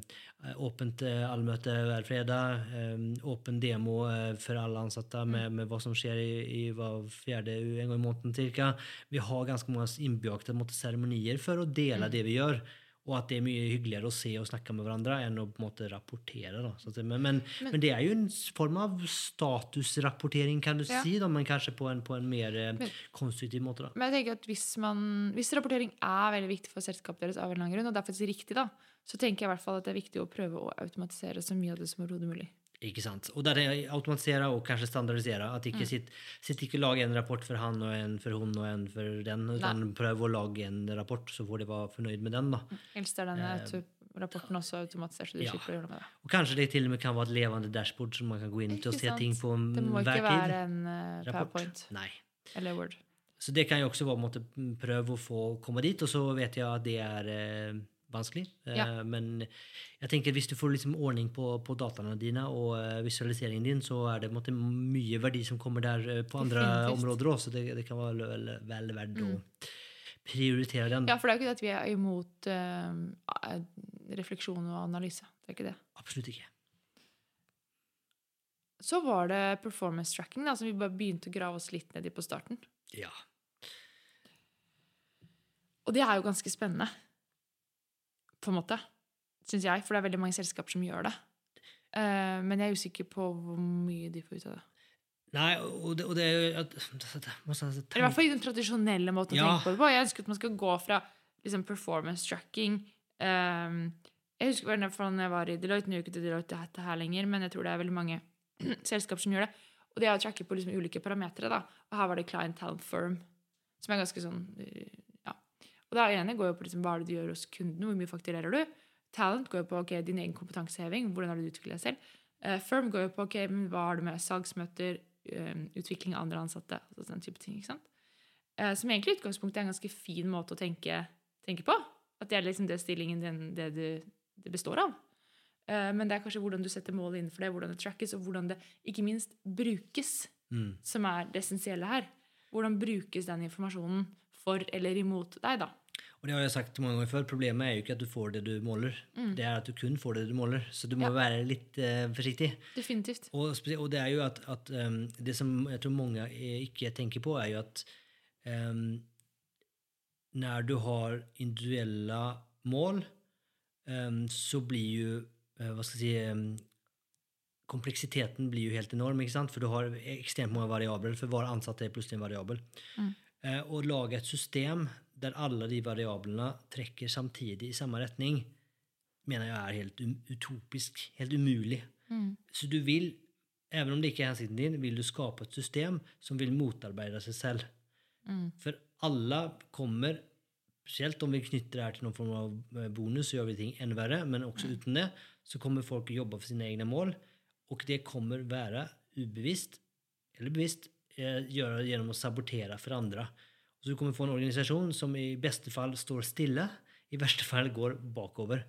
åpent eh, allmøte hver fredag. Eh, åpen demo eh, for alle ansatte med, med hva som skjer i, i hver fjerde en gang i måneden cirka. Vi har ganske mange innbakte seremonier for å dele det vi gjør. Og at det er mye hyggeligere å se og snakke med hverandre enn å på en måte rapportere. Men, men, men, det er jo en form av statusrapportering, kan du Ja. si, da, men kanskje på en, på en mer eh, Men- konstruktiv måte. da. Men jeg tenker at hvis, man, hvis rapportering er veldig viktig for selskapet deres, av en eller annen grunn, og det er faktisk riktig, da, så tenker jeg i hvert fall at det er viktig å prøve å automatisere så mye av det som overhodet mulig. Ikke sant? Og der er automatisere og kanskje standardisere. At Mm. ikke sitt, sitt ikke lag en rapport for han og en for hun og en for den, utan prøv å lage en rapport, så får de være fornøyd med den. da. Helst er denne auto- rapporten også automatisert, så du ja. slipper å gjøre noe med det. Og kanskje det til og med kan være et levende dashboard som man kan gå inn til og se ting på hver tid. Det må ikke være en uh, powerpoint Nei. eller Word. Så det kan jo også være en måte, prøve å få komme dit, og så vet jeg at det er eh, vanskelig. Eh, Ja. Men jeg tenker hvis du får liksom ordning på, på dataene dine og eh, visualiseringen din, så er det måte, mye verdi som kommer der eh, på andre Definitivt. områder òg, så det, det kan være vel, vel verdt å prioritere den. Ja, for det er jo ikke det at vi er imot uh, refleksjon og analyse. Det er ikke det. Absolutt ikke. Så var det performance tracking, da, som vi bare begynte å grave oss litt ned i på starten. Ja. Og det er jo ganske spennende, på en måte, syns jeg. For det er veldig mange selskaper som gjør det. Uh, men jeg er usikker på hvor mye de får ut av det. Nei, og det, og det er jo at- det- altså i hvert fall i den tradisjonelle måten å tenke på det på. Jeg ønsker at man skal gå fra liksom, performance tracking um, Jeg husker vel fra når jeg var i Deloitte, nå er ikke ikke Deloitte dette her lenger, men jeg tror det er veldig mange [CLEARS THROAT] selskaper som gjør det. Og det er å tracke på liksom ulike parametere. Og her var det Client Talent Firm, som er ganske sånn eh, Ja. Og det ene går jo på liksom, hva er det du gjør hos kunden, hvor mye fakturerer du? Talent går jo på ok, din egen kompetanseheving, hvordan har du utviklet deg selv? Uh, firm går jo på ok, men hva har du med salgsmøter, um, utvikling av andre ansatte, altså den type ting. ikke sant? Uh, som egentlig i utgangspunktet er en ganske fin måte å tenke, tenke på. At det er liksom det stillingen din, det, du, det består av. Men det er kanskje hvordan du setter målet innenfor det, hvordan det trackes, og hvordan det ikke minst brukes, Mm. som er det essensielle her. Hvordan brukes den informasjonen for eller imot deg, da. Og det har jeg sagt mange ganger før, problemet er jo ikke at du får det du måler. Det er at du kun får det du måler. Så du må Mm. Ja. være litt uh, forsiktig. Definitivt. Og, og det er jo at, at um, det som jeg tror mange eh, ikke tenker på, er jo at um, når du har individuelle mål, um, så blir jo uh, Hva skal jeg si Kompleksiteten blir jo helt enorm, ikke sant? for du har ekstremt mange variabler. For hver ansatt er plutselig en variabel. Eh, Å lage et system der alle de variablene trekker samtidig i samme retning, mener jeg er helt um utopisk. Helt umulig. Så du vil, even om det ikke er hensikten din, vil du skape et system som vil motarbeide seg selv. For alle kommer, spesielt om vi knytter det her til noen form av eh, bonus, så gjør vi ting enda verre, men også uten det, så kommer folk å jobbe for sine egne mål, og det kommer være ubevisst, eller bevisst, eh, gjøre det gjennom å sabotere for andre. Så du kommer få en organisasjon som i beste fall står stille, i verste fall går bakover.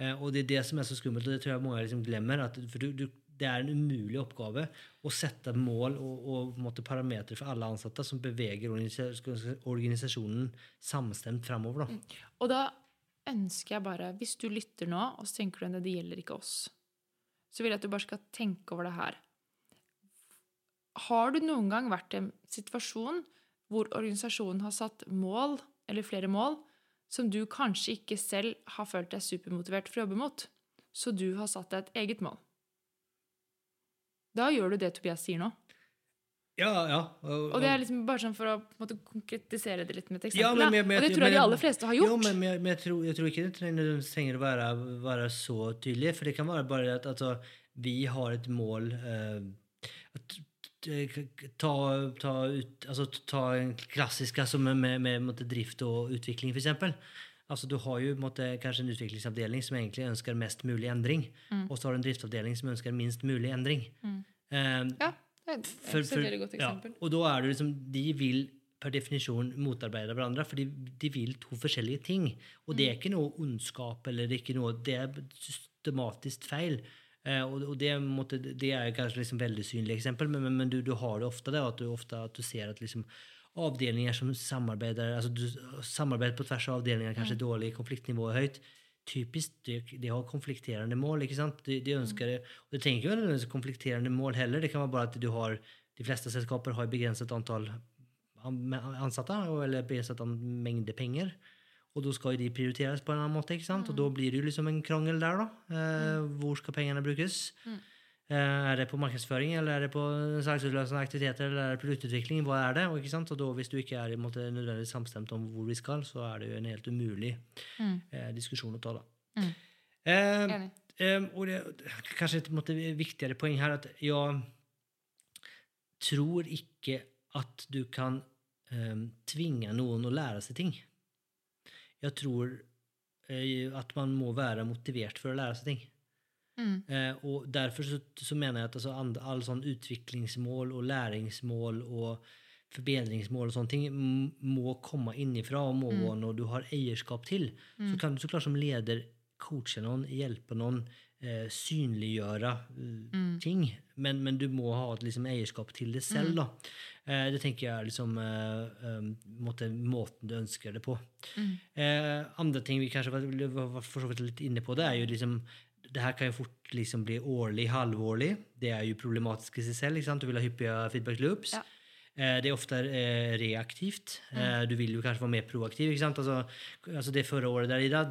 Eh, og det er det som er så skummelt, og det tror jeg mange liksom glemmer. At, for du, du, det er en umulig oppgave å sette mål og, og måtte parametere for alle ansatte som beveger organisasjonen samstemt framover. Da. Og da ønsker jeg bare, hvis du lytter nå, og så tenker du at det gjelder ikke oss, så vil jeg at du bare skal tenke over det her. Har du noen gang vært i en situasjon hvor organisasjonen har satt mål, eller flere mål, som du kanskje ikke selv har følt deg supermotivert for å jobbe mot, så du har satt deg et eget mål? Da gjør du det Tobias sier nå. Ja, ja. Og det er liksom bare sånn for å måte, konkretisere det litt med et Ja, eksempel. men- men- men- og det tror jeg de aller fleste har gjort. Jo, men, jeg, tror, jeg tror ikke det trenger, trenger å være, være så tydelig. For det kan være bare at altså, vi har et mål eh, at, ta, ta, ut, altså, ta en klassisk altså, med, med, med drift og utvikling, f.eks. Altså, du har jo på måte, kanskje en utviklingsavdeling som egentlig ønsker mest mulig endring, og så har du en driftsavdeling som ønsker minst mulig endring. Eh, Ja, det er for- et veldig godt ja, eksempel. og da er det liksom, de vil per definisjon motarbeide hverandre, for de, de vil to forskjellige ting. Og det er ikke noe ondskap, eller det er ikke noe, det er systematisk feil. Eh, og, det, måtte, det er kanskje liksom veldig synlig eksempel, men, men, men du, du har det ofte det, at du ofte at du ser at liksom avdelinger som samarbeider, altså du, samarbeid på tvers av avdelinger, kanskje dårlig, konfliktnivået høyt, typisk, de, de har konflikterende mål, ikke sant? De, de ønsker det, og det trenger ikke være konflikterende mål heller, det kan være bare at du har, de fleste selskaper har begrenset antall ansatte, eller begrenset mengde penger, og da skal de prioriteres på en annen måte, ikke sant? Og da blir det jo liksom en krangel der da. Eh, hvor skal pengene brukes? Eh, er det på markedsføring, eller er det på salgsutløsende aktiviteter, eller er det produktutvikling? Hva er det? Og, ikke sant? og da, hvis du ikke er i måte, nødvendigvis samstemt om hvor vi skal, så er det jo en helt umulig eh, diskusjon å ta da. Mm. Eh, eh, og det kanskje et måte, viktigere poeng her, at jeg tror ikke at du kan eh, tvinge noen å lære seg ting. Jeg tror eh, at man må være motivert for å lære seg ting. Mm. Eh, og derfor så, så mener jeg at altså, and- all sånn utviklingsmål og læringsmål og forbedringsmål og sånne ting må komme innifra og må være noe du har eierskap til. Så kan du så klart som leder coache noen, hjelpe noen, eh, synliggjøre mm. ting, men, men du må ha et liksom, eierskap til det selv. da. Eh, det tenker jeg er liksom, eh, eh, måte, måten du ønsker det på. Eh, andre ting vi kanskje var, var for så vidt litt inne på, det er jo liksom det her kan jo fort liksom bli årlig, halvårlig. Det er jo problematisk i seg selv. Du vil ha hyppige feedback loops. Ja. Det er ofte reaktivt. Eh, du vil jo kanskje være mer proaktiv. ikke sant? Altså, altså Det forrige året der, Ida,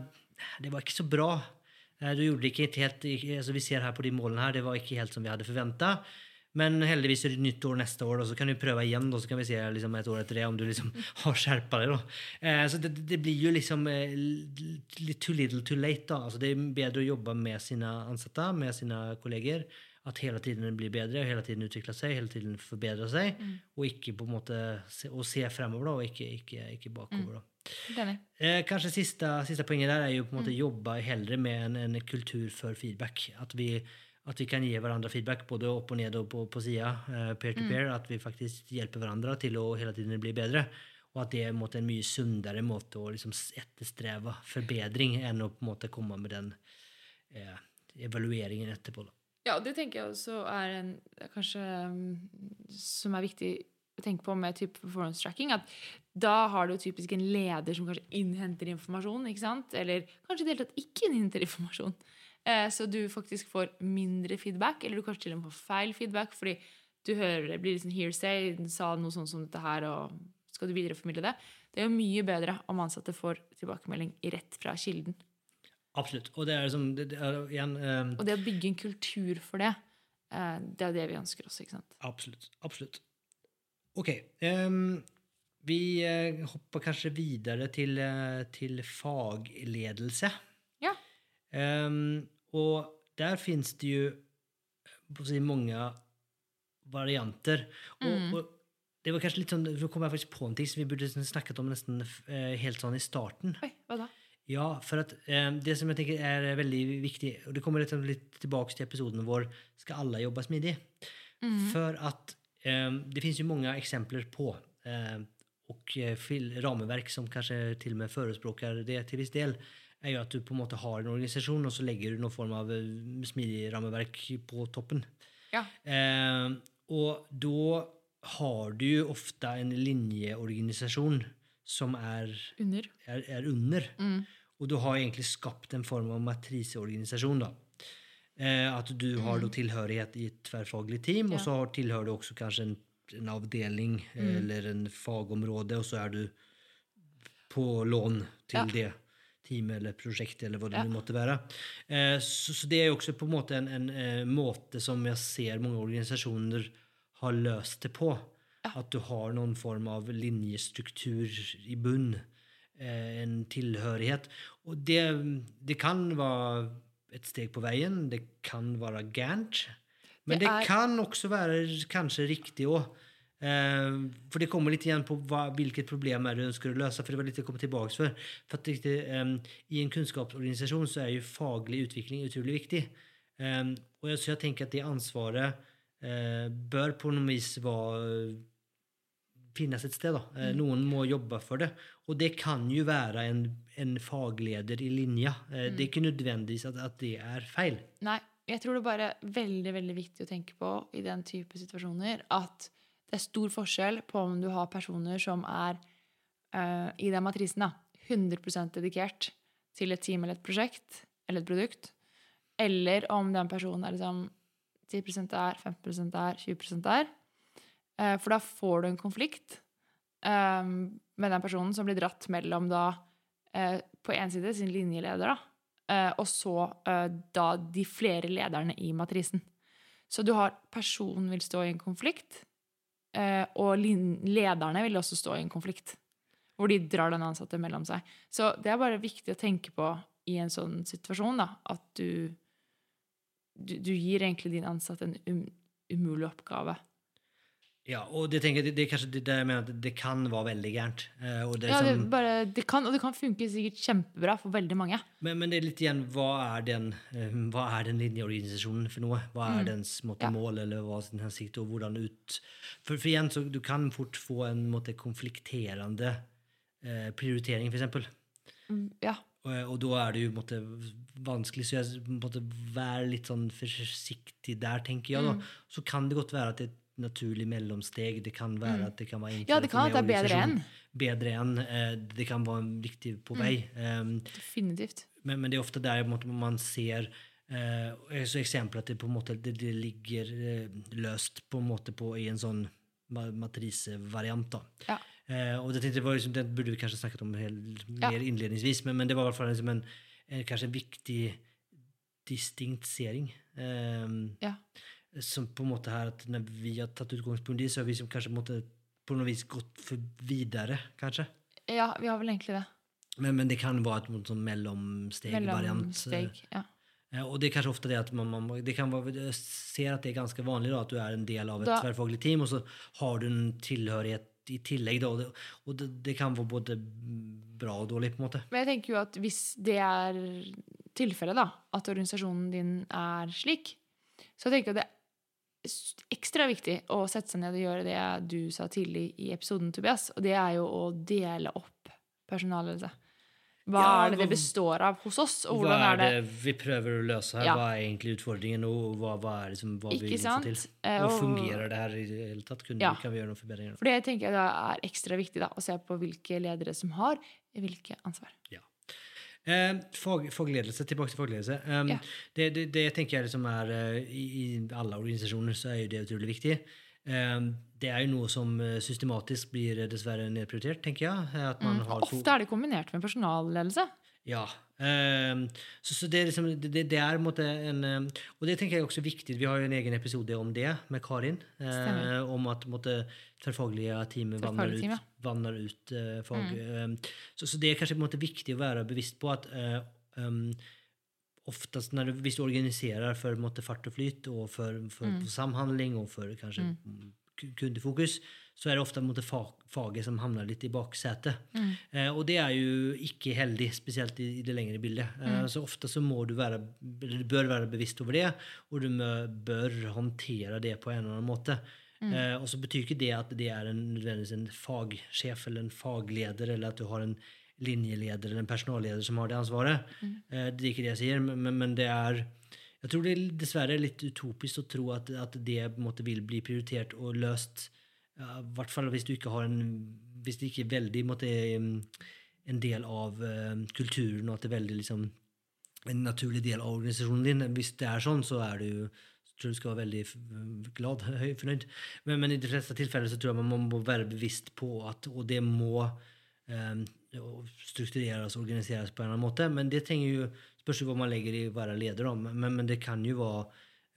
det var ikke så bra. Du gjorde det ikke helt, altså Vi ser her på de målene her, det var ikke helt som vi hadde forventa. Men heldigvis er det nytt år neste år, og så kan du prøve igjen. Da, så kan vi se liksom, et år etter det om du liksom [LAUGHS] har skjerpa deg. Eh, så det, det blir jo liksom eh, too little too late. da. Altså, det er bedre å jobbe med sine ansatte, med sine kolleger. At hele tiden blir bedre, hele tiden utvikler seg, hele tiden forbedrer seg. Og ikke på en måte se, og se fremover, da, og ikke, ikke, ikke bakover. da. Helt. Eh, kanskje siste, siste poenget der er jo på en måte jobbe heller med en, en kultur for feedback. At vi, at vi kan gi hverandre feedback både opp og ned og på, på sida, eh, peer to peer. At vi faktisk hjelper hverandre til å hele tiden bli bedre. Og at det er en, en mye sunnere måte å liksom etterstreve forbedring enn å på en måte komme med den eh, evalueringen etterpå. Da. Ja, og det tenker jeg også er en kanskje um, som er viktig å tenke på med type performance tracking. At da har du typisk en leder som kanskje innhenter informasjon, ikke sant? Eller kanskje i det hele tatt ikke innhenter informasjon. Eh, så du faktisk får mindre feedback, eller du kanskje til og med får feil feedback, fordi du hører det blir litt sånn hearsay, den sa noe sånn som dette her, og skal du videreformidle det? Det er jo mye bedre om ansatte får tilbakemelding rett fra kilden. Absolutt. Og det er liksom det, det er, igjen um... Og det å bygge en kultur for det, eh, det er det vi ønsker oss, ikke sant? Absolutt. Absolutt. Ok. Um, vi eh, hopper kanskje videre til, til fagledelse. Ja. Ehm, og der finnes det si, mange varianter. Og, og det var kanskje litt sånn, Så kom jeg faktisk på en ting som vi burde snakket om nesten eh, helt sånn i starten. Oi, hva da? Ja, for at eh, det som jeg tenker er veldig viktig, og det kommer litt, litt tilbake til episoden vår Skal alle jobbe smidig? For at eh, det finnes jo mange eksempler på eh, och eh, ramverk som kanskje til og med forespråker det til viss del är jo at du på en måte har en organisasjon, og så legger du noen form av eh, smidig rammeverk på toppen. Ja. Eh, og da har du jo ofte en linjeorganisasjon som er, Under. er, er under. Mm. Og du har egentlig skapt en form av matriseorganisasjon. da. Eh, at du har mm. tilhørighet i et tverrfaglig team, og så har, tilhører du også kanskje en, en avdeling mm. eller en fagområde, og så er du på lån til Ja. det teamet eller prosjekt eller hva det Ja. nu måtte være. Eh, så, så det er jo også på en måte en, en eh, måte som jeg ser mange organisasjoner har løst det på. At du har noen form av linjestruktur i bunn. Eh, en tilhørighet. Og det, det kan være et steg på veien. Det kan være gærent. Men Det det, er- kan også være kanskje riktig òg. Eh, for det kommer litt igjen på hva, hvilket problem er du ønsker å løse. For det var litt å komme tilbake for. for det, eh, I en kunnskapsorganisasjon så er jo faglig utvikling utrolig viktig. Eh, og jeg, så jeg tenker at det ansvaret eh, bør på noe vis være finnes et sted. da. Eh, Noen må jobbe for det. Og det kan jo være en, en fagleder i linja. Det er ikke nødvendigvis at, at det er feil. Nei, jeg tror det er bare veldig, veldig viktig å tenke på i den type situasjoner at det er stor forskjell på om du har personer som er uh, i den matrisen da, 100% dedikert til et team eller et prosjekt eller et produkt, eller om den personen er liksom 10 der, 15% der, 20 der. Uh, for da får du en konflikt eh, med den personen som blir dratt mellom da på en side sin linjeleder, da, og så da de flere lederne i matrisen. Så du har personen vil stå i en konflikt, og lederne vil også stå i en konflikt. Hvor de drar den ansatte mellom seg. Så det er bare viktig å tenke på i en sånn situasjon, da, at du, du, du gir egentlig din ansatte en um, umulig oppgave. Ja, og det, tenker det, det er kanskje det det jeg mener at det kan være veldig gærent. Eh, og det Ja, det, sånn- bare, det kan, og det kan funke sikkert kjempebra for veldig mange. Men, men det er litt igjen hva er den, eh, hva er den linjeorganisasjonen for noe? Hva er dens måte, Mm. Ja. mål, eller hva er sin hensikt, og hvordan ut For, for igjen, så du kan fort få en måte, konflikterende eh, prioritering, eksempel. Mm, Ja. Og, og da er det jo måte, vanskelig, så jeg måtte være litt sånn forsiktig der, tenker jeg. Mm. Så kan det godt være at det et naturlig mellomsteg. Det kan være at det kan være enklere Ja, det kan for meg det er bedre enn. Bedre enn. Eh, det kan være viktig på vei. Um, Definitivt. men, men det er ofte der man ser eh, så eksempel at det på en måte det, det ligger eh, løst på en måte på, i en sånn ma matrisevariant. Ja. Og det, tenkte var liksom, det burde vi kanskje snakket om helt, Ja. mer innledningsvis, men, men det var i hvert fall liksom en, en kanskje en viktig distinksering. Um, Ja. Som på en måte her at når vi har tatt utgangspunkt i, så har vi som kanskje på, en måte, på noe vis gått for videre, kanskje. ja, vi har vel egentlig det. Men, men det kan være et sånn mellomstegvariant. Mellomsteg. Ja. Eh, Og det er kanskje ofte det at man, man det kan være, jeg ser at det er ganske vanlig da, at du er en del av et Da- tverrfaglig team, og så har du en tilhørighet i tillegg. Da, og det, og det, det kan være både bra og dårlig, på en måte. Men jeg tenker jo at hvis det er tilfellet, da, at organisasjonen din er slik, så tenker jeg det er s- ekstra viktig å sette seg ned og gjøre det du sa tidlig i episoden, Tobias, og det er jo å dele opp personalledelse. Hva Ja, er det det består av hos oss, og hvordan er er det det vi prøver å løse her? Ja. Hva er egentlig utfordringen, og hva, hva er det som hva Ikke vi vil få til? Eh, Og og- fungerer det her i det hele tatt? Kunne, Ja. Kan vi gjøre noen forbedringer? For det tenker jeg er ekstra viktig, da, å se på hvilke ledere som har hvilke ansvar. Eh, fag, fagledelse, tilbake til fagledelse. Um, Ja. det, det, det tenker jeg liksom er eh, i, I alle organisasjoner så er jo det utrolig viktig. Um, det er jo noe som eh, systematisk blir eh, dessverre nedprioritert, tenker jeg. Har Ofte er det kombinert med personalledelse. Ja. Um, så, så det er liksom det, det- er en måte en ehm, Og det tenker jeg er også viktig. Vi har jo en egen episode om det med Karin. eh, om at på måte, tverrfaglige teamet vanner ut, vanner ut uh, fag. ehm, så, så det er kanskje på en måte viktig å være bevisst på at uh, um, oftast når du, hvis du organiserer for måte, fart og flyt og for, for Mm. samhandling og for kanskje mm. kundefokus, så er det ofte måte, fag, faget som havner litt i baksetet. Mm. Eh, og det er jo ikke heldig, spesielt i, i det lengre bildet. Eh, så ofte så må du være, eller du bør være bevisst over det, og du bør håndtere det på en eller annen måte. Eh, og så betyr ikke det at det er en, nødvendigvis en fagsjef eller en fagleder, eller at du har en linjeleder eller en personalleder som har det ansvaret. Eh, det er ikke det jeg sier, men, men- men det er jeg tror det er dessverre litt utopisk å tro at, at det på en måte vil bli prioritert og løst. Ja, I hvert fall hvis du ikke har en Hvis det ikke er veldig på en del av eh, kulturen, og at det er veldig liksom en naturlig del av organisasjonen din. Hvis det er sånn, så er det så tror du skal være veldig glad, [LAUGHS] høy, fornøyd. Men, men i de fleste tilfeller så tror jeg man må være bevisst på at Og det må eh, struktureres og organiseres på en eller annen måte. Men det trenger jo spørs hva man legger i å være leder. Men, men det kan jo være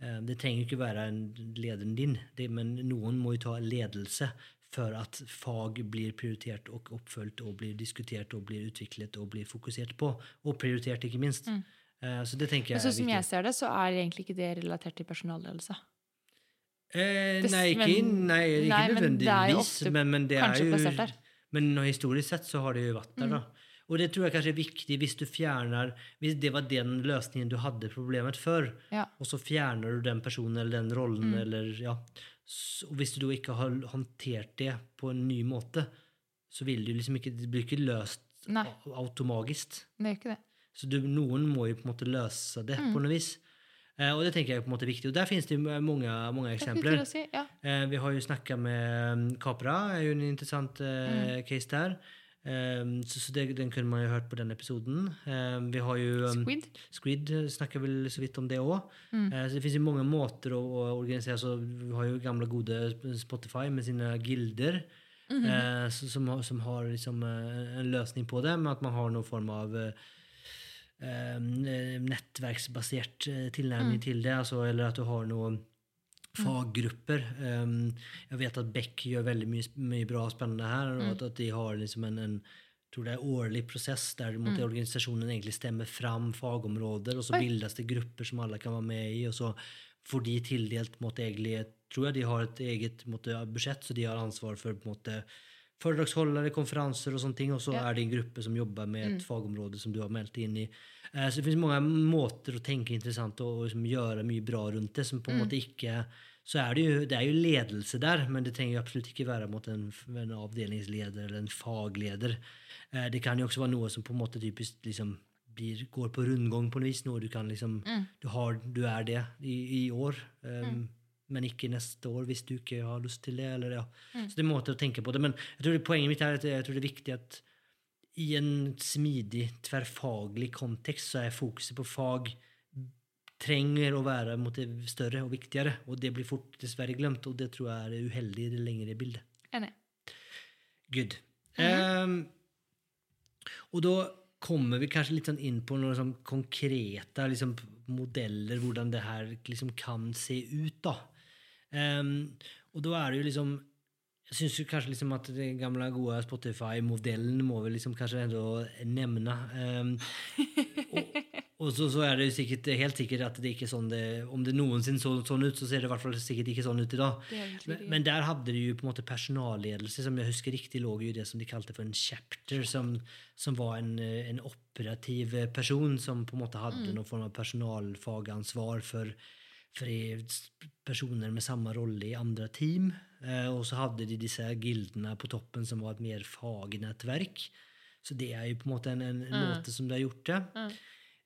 eh, Det trenger ikke være lederen din, men noen må jo ta ledelse for at fag blir prioritert og oppfølgt og blir diskutert og blir utviklet og blir fokusert på. Og prioritert, ikke minst. Eh, Så det tenker jeg Men viktig. sånn som er jeg ser det, så er egentlig ikke det relatert til personalledelse. Eh, nei, ikke, nei, ikke nei, men det er jo Men, men det er jo. Men historisk sett så har det jo vært der, da. Og det tror jeg kanskje er viktig hvis du fjerner Hvis det var den løsningen du hadde problemet før, Ja. og så fjerner du den personen eller den rollen, Mm. eller ja Og hvis du da ikke har håndtert det på en ny måte, så vil du liksom ikke Det blir ikke løst Nei. automagisk. Det er ikke det. Så du, noen må jo på en måte løse det Mm. på noe vis. Eh, og det tenker jeg er på en måte viktig. Og der finnes det mange, mange er eksempler. si. Ja. Eh, vi har jo snakka med um, Capra, er jo en interessant eh, case der. Um, så så det, den kunne man jo hørt på den episoden. Um, vi har jo um, Squid. Squid eh, snakker vel så vidt om det òg. Mm. så det finnes jo mange måter å, å organisere så Vi har jo gamle, gode Spotify med sine gilder. Mhm. eh, som, som har liksom eh, en løsning på det, med at man har noen form av eh, eh, nettverksbasert eh, tilnærming Mm. til det. Altså, eller at du har noen faggrupper. Um, jeg vet at Beck gjør veldig mye, mye bra og spennende her. Mm. og at, at de har liksom en, en tror det er årlig prosess der mm. organisasjonen egentlig stemmer fram fagområder, og så Mm. Oi. bildes det grupper som alle kan være med i. og så får de tildelt måtte, egentlig, tror jeg de har et eget måtte, budsjett, så de har ansvar for på foredragsholdere, konferanser og sånne ting, og så Ja. er det en gruppe som jobber med et Mm. fagområde som du har meldt inn i. Eh, Så det finnes mange måter å tenke interessant og, og liksom gjøre mye bra rundt det, som på en Mm. måte ikke så er det, jo, det er jo ledelse der, men det trenger jo absolutt ikke være mot en, en avdelingsleder eller en fagleder. Eh, det kan jo også være noe som på en måte typisk liksom blir, går på rundgang på noe vis. Noe du kan liksom Mm. du, har, du er det i, i år, um, men ikke neste år hvis du ikke har lyst til det. Eller, ja. Mm. Så det er måter å tenke på det. Men jeg tror det, poenget mitt er at jeg tror det er viktig at i en smidig, tverrfaglig kontekst så er fokuset på fag trenger å være mot det større og viktigere. Og det blir fort dessverre glemt, og det tror jeg er uheldig i det lengre bildet. Enig. Good. Mm -hmm. um, og da kommer vi kanskje litt sånn inn på noen sånn konkrete liksom, modeller, hvordan det her liksom kan se ut. da. Ehm, og da er det jo liksom Jeg syns kanskje liksom at den gamle, gode Spotify-modellen må vi liksom kanskje enda nevne. Um, og og så, så er det jo sikkert, helt sikkert at det ikke er sånn det Om det noensinne så sånn ut, så ser det i hvert fall sikkert ikke sånn ut i dag. Men, men der hadde de jo på en måte personalledelse, som jeg husker riktig lå i det som de kalte for en chapter, som, som var en, en operativ person som på en måte hadde noen form av personalfagansvar for, s- personer med samme rolle i andre team. Eh, og så hadde de disse gildene på toppen som var et mer fagnettverk. Så det er jo på en måte en, en, mm. måte som de har gjort det. Mm.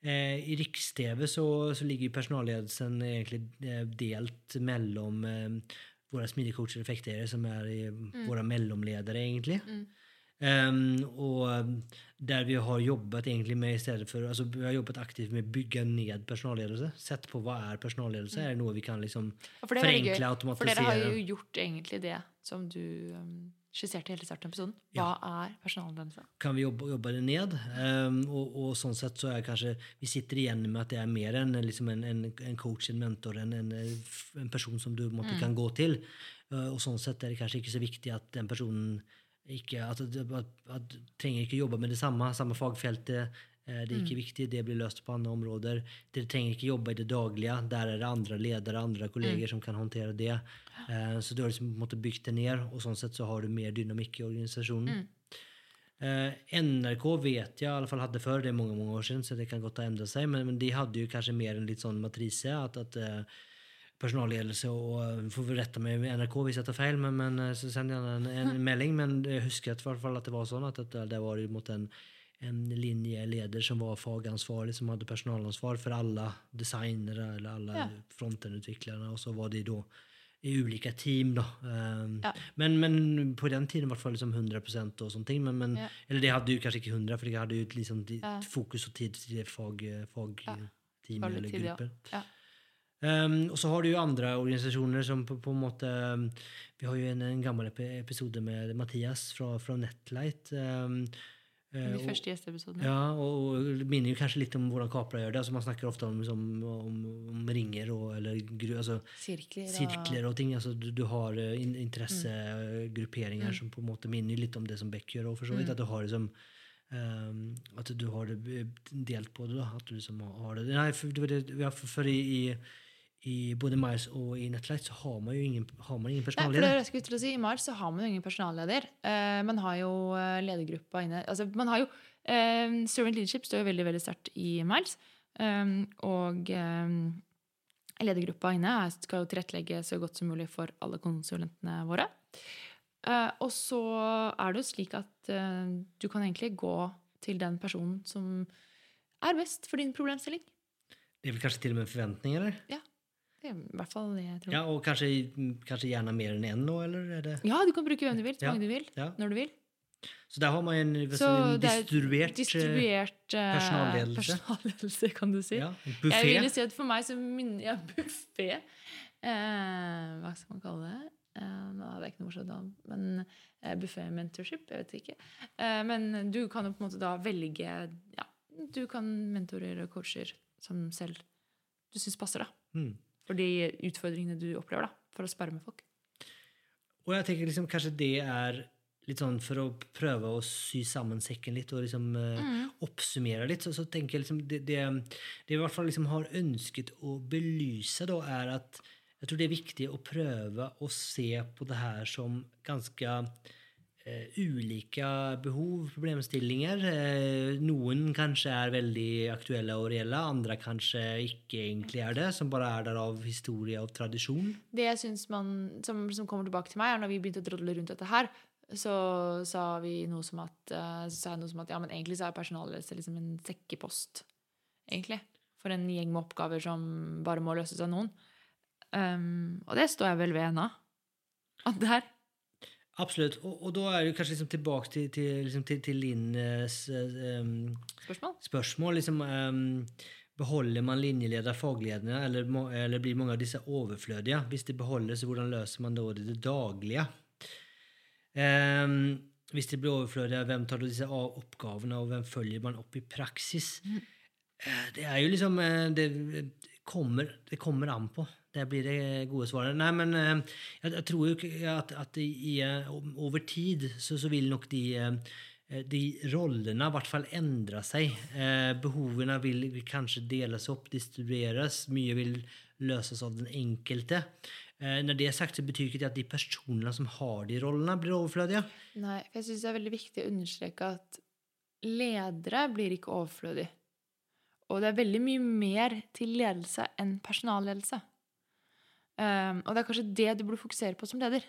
Eh, I Riks-TV så, så ligger personalledelsen egentlig eh, delt mellom eh, våre smidigcoacher og effektere, som er mm. våre mellomledere, egentlig. Mm. Ehm, og eh, der vi har jobbet egentlig med i stedet for, altså vi har jobbet aktivt med å bygge ned personalledelse. Sett på hva er personalledelse. Er det noe vi kan liksom Ja, for det er gøy. forenkle, For dere har jo gjort egentlig det som du um, skisserte hele starten av episoden. Hva er personalledelse? kan vi jobbe, jobbe det ned. Um, og, og sånn sett så er kanskje Vi sitter igjen med at det er mer enn liksom en, en, en coach, en mentor, en, en, en person som du måtte, mm. kan gå til. Uh, og sånn sett er det kanskje ikke så viktig at den personen ikke at, at, at, trenger ikke jobbe med det samme, samme fagfeltet. Eh, Det er ikke viktig, det blir løst på andre områder. Dere trenger ikke jobbe i det daglige. Der er det andre ledere andre kolleger som kan håndtere det. Eh, Så du har liksom på en bygd det ned, og sånn sett så har du mer dynamikk i organisasjonen. Eh, NRK vet jeg i alle fall hadde før, det er mange mange år siden, så det kan godt ha endret seg, men, men de hadde jo kanskje mer en litt sånn matrise, at, at personalledelse og eh, får rette meg med NRK hvis jeg tar feil, men, men eh, så sender jeg en, en [LAUGHS] melding. Men jeg husker at, i fall at det var sånn at, at det var mot en, en linjeleder som var fagansvarlig, som hadde personalansvar for alle designere eller alle Ja. frontendutviklerne, og så var de da i ulike team, da. Um, Ja. men, men på den tiden i hvert fall liksom 100 og sånne ting. Men, men, Ja. Eller det hadde jo kanskje ikke 100, for jeg hadde jo liksom fokus og tid til fag, fagteam eller grupper. Ja. Um, og så har du jo andre organisasjoner som på, på en måte um, Vi har jo en, en gammel episode med Mathias fra, fra Netlight. Um, eh, De første gjesteepisodene. ja, og og minner jo kanskje litt om hvordan kapra gjør det. altså Man snakker ofte om, liksom, om, om ringer og eller gru, altså, Sirkler og sirkler og ting. altså Du, du har eh, in, interessegrupperinger Mm. som på en måte minner litt om det som Beck gjør. Og for så vidt, At du har liksom Um, At du har det eh, delt på det. da, at du liksom har det. Nei, for, det, ja, for, for i, i, i både Miles og i Netlight så har man jo ingen, har man ingen Nei, for det jeg skulle til å si, I Mars så har man jo ingen personalleder. Uh, man har jo eh, ledergruppa inne altså man har jo, uh, Servant leadership står jo veldig veldig sterkt i Miles. Um, og um, ledergruppa inne skal jo tilrettelegge så godt som mulig for alle konsulentene våre. Uh, og så er det jo slik at du kan egentlig gå til den personen som er best for din problemstilling. Det er vel kanskje til og med förväntningar? Eller? Det er i hvert fall det jeg tror. Ja, og kanskje, kanskje gjerne mer enn en nå, eller? Är det? Ja, du kan bruke hvem du vil, så Ja. mange du vil, Ja. når du vil. Så der har man en, en er distribuert, eh, distribuert eh, personalledelse. personalledelse, kan du si. ja, buffé. Jeg ville si at for meg så minner jeg buffé. Eh, hva skal man kalle det? Eh, nå hadde jeg ikke noe morsomt da, men eh, buffé-mentorship, jeg vet ikke. Eh, men du kan jo på en måte da velge ja, Du kan mentorer og coacher som selv du syns passer, da. Mm. For de utfordringene du opplever, da. For å sperre med folk. Og jeg tenker liksom kanskje det er litt sånn for å prøve å sy sammen sekken litt og liksom Mm. oppsummere litt, så, så tenker jeg liksom det, det, det jag i hvert fall liksom har ønsket å belyse, da, er at jeg tror det er viktig å prøve å se på det her som ganska eh, ulika behov, problemstillinger. Eh, noen kanskje er veldig aktuelle og reelle, andre kanskje ikke egentlig er det, som bare er der av historie og tradisjon. Det jeg synes man, som, som kommer tilbake til meg, er når vi begynte å drodle rundt dette her, så sa vi noe som at, jeg noe som at ja, men egentlig så er personalledelse liksom en sekkepost. Egentlig. For en gjeng med oppgaver som bare må løses av noen. Um, og det står jeg vel ved ennå. At det er Absolutt. Og, og da er det kanskje liksom tilbake til, til, liksom til, til Linnes um, spørsmål. spørsmål. Liksom, um, beholder man linjeleder faglederne, eller, eller blir mange av disse overflødige? Hvis de beholder, så hvordan løser man da det, daglige? Um, hvis de blir overflødige, hvem tar disse av oppgavene, og hvem følger man opp i praksis? Mm. Det er jo liksom eh, Det kommer, det kommer an på. Det blir det gode svaret. Nei, men eh, jeg, tror jo at, at i, eh, over tid så, så vil nok de eh, de rollene i hvert fall endre seg. Eh, behovene vil, vil kanskje deles opp, distribueres. Mye vil løses av den enkelte. Når det er sagt, så betyr ikke det at de personene som har de rollene, blir overflødige. Nei, for jeg syns det er veldig viktig å understreke at ledere blir ikke overflødige. Og det er veldig mye mer til ledelse enn personalledelse. Um, og det er kanskje det du burde fokusere på som leder.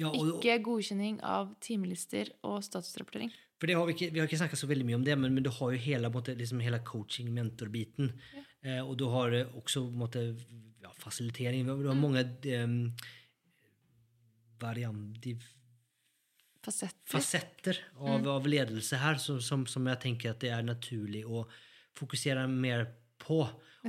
Ja, og, Ikke godkjenning av timelister og statusrapportering. For det har vi, ikke, vi har ikke snakket så veldig mye om det, men, men du har jo hele, på måte, liksom hele coaching-mentor-biten. Eh, og du har eh, også på måte, ja, fasilitering. Du har mange um, varianter Fasetter. fasetter av, av ledelse her som, som, som jeg tenker at det er naturlig å fokusere mer på.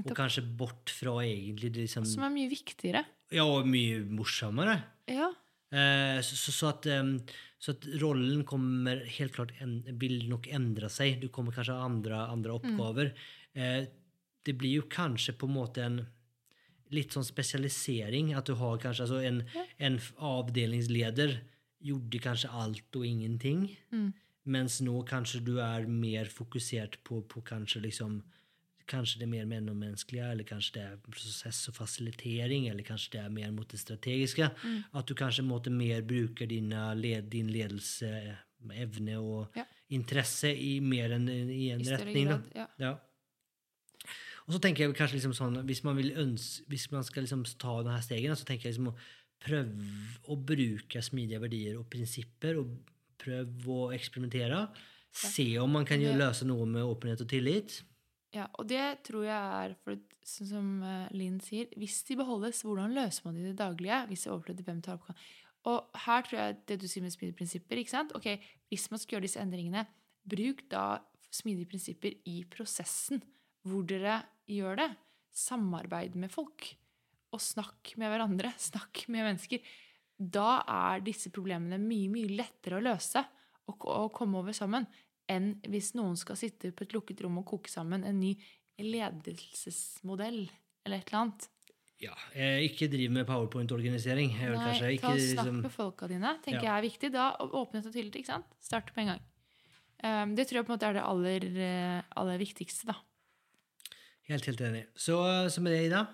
Og kanskje bort fra egentlig liksom, Som er mye viktigere. Ja, og mye morsommere. Ja. Eh, så, så, så, at, um, så at rollen kommer helt klart en, vil nok endre seg. Du kommer kanskje andre, andre oppgaver. Eh, det blir jo kanskje på en måte en litt sånn spesialisering. At du har kanskje altså en, en avdelingsleder gjorde kanskje alt og ingenting. Mens nå kanskje du er mer fokusert på, på kanskje liksom Kanskje det er mer mellommenneskelige, eller kanskje det er prosess og fasilitering, eller kanskje det er mer mot det strategiske. At du kanskje måtte mer bruker led, din ledelse, evne og Ja. interesse i mer enn i en I retning. Grad. Ja. Ja. Og så tenker jeg kanskje liksom sånn, hvis man, vil øns hvis man skal liksom ta denne stegen, så tenker jeg liksom å prøve å bruke smidige verdier og prinsipper, og prøve å eksperimentere. Se om man kan løse noe med åpenhet og tillit. Ja, og det tror jeg er, for sånn som eh, Linn sier, hvis de beholdes, hvordan løser man det i det daglige? Hvis de overflytter hvem tar oppgaven? Og her tror jeg det du sier med smidige prinsipper, ikke sant? Ok, hvis man skal gjøre disse endringene, bruk da smidige prinsipper i prosessen hvor dere gjør det. Samarbeid med folk. Og snakk med hverandre. [LAUGHS] Snakk med mennesker. Da er disse problemene mye, mye lettere å løse og komme over sammen enn hvis noen skal sitte på et lukket rom og koke sammen en ny ledelsesmodell eller et eller annet. Ja, eh, ikke driv med powerpoint-organisering. er Nei, ikke, ta og Snakk liksom, med folka dine. tenker Ja. jeg er viktig. Da Åpnet og tillit. ikke sant? Start på en gang. Um, det tror jeg på en måte er det aller, eh, aller viktigste. da. Helt, helt enig. Så, så med det, Ida,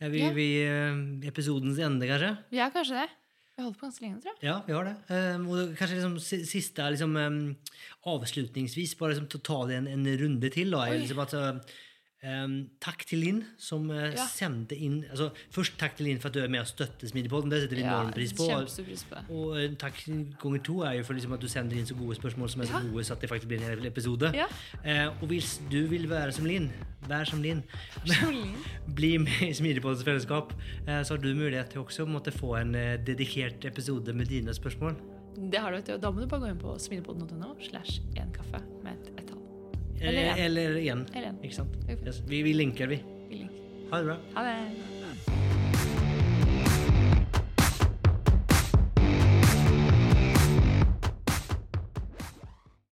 Er vi Ja. eh, episodens ende, kanskje? Vi er kanskje det. Vi har holdt på ganske lenge, tror jeg. Ja, vi har det. Um, og kanskje liksom siste liksom, um, avslutningsvis, bare liksom, ta det en, en runde til. Da, liksom at, uh, um, takk til Linn, som uh, Ja. sendte inn altså, Først takk til Linn for at du er med og støtter Smidigpodden. Det setter vi enorm pris på. På. Og uh, takk ganger to er jo for liksom, at du sender inn så gode spørsmål som er så gode så at det faktisk blir en hel episode. Ja. Uh, og hvis du vil være som Linn, vær som Linn. [LAUGHS] Bli med i Smidigpoddens fellesskap, så har du mulighet til også å måtte få en dedikert episode med dine spørsmål. Det har du, vet du. Da må du bare gå inn på smidepodden.no slash en kaffe Eller én. En. Ikke sant? Yes. Vi, vi linker, vi. Vi linker. Ha det bra. Ha det.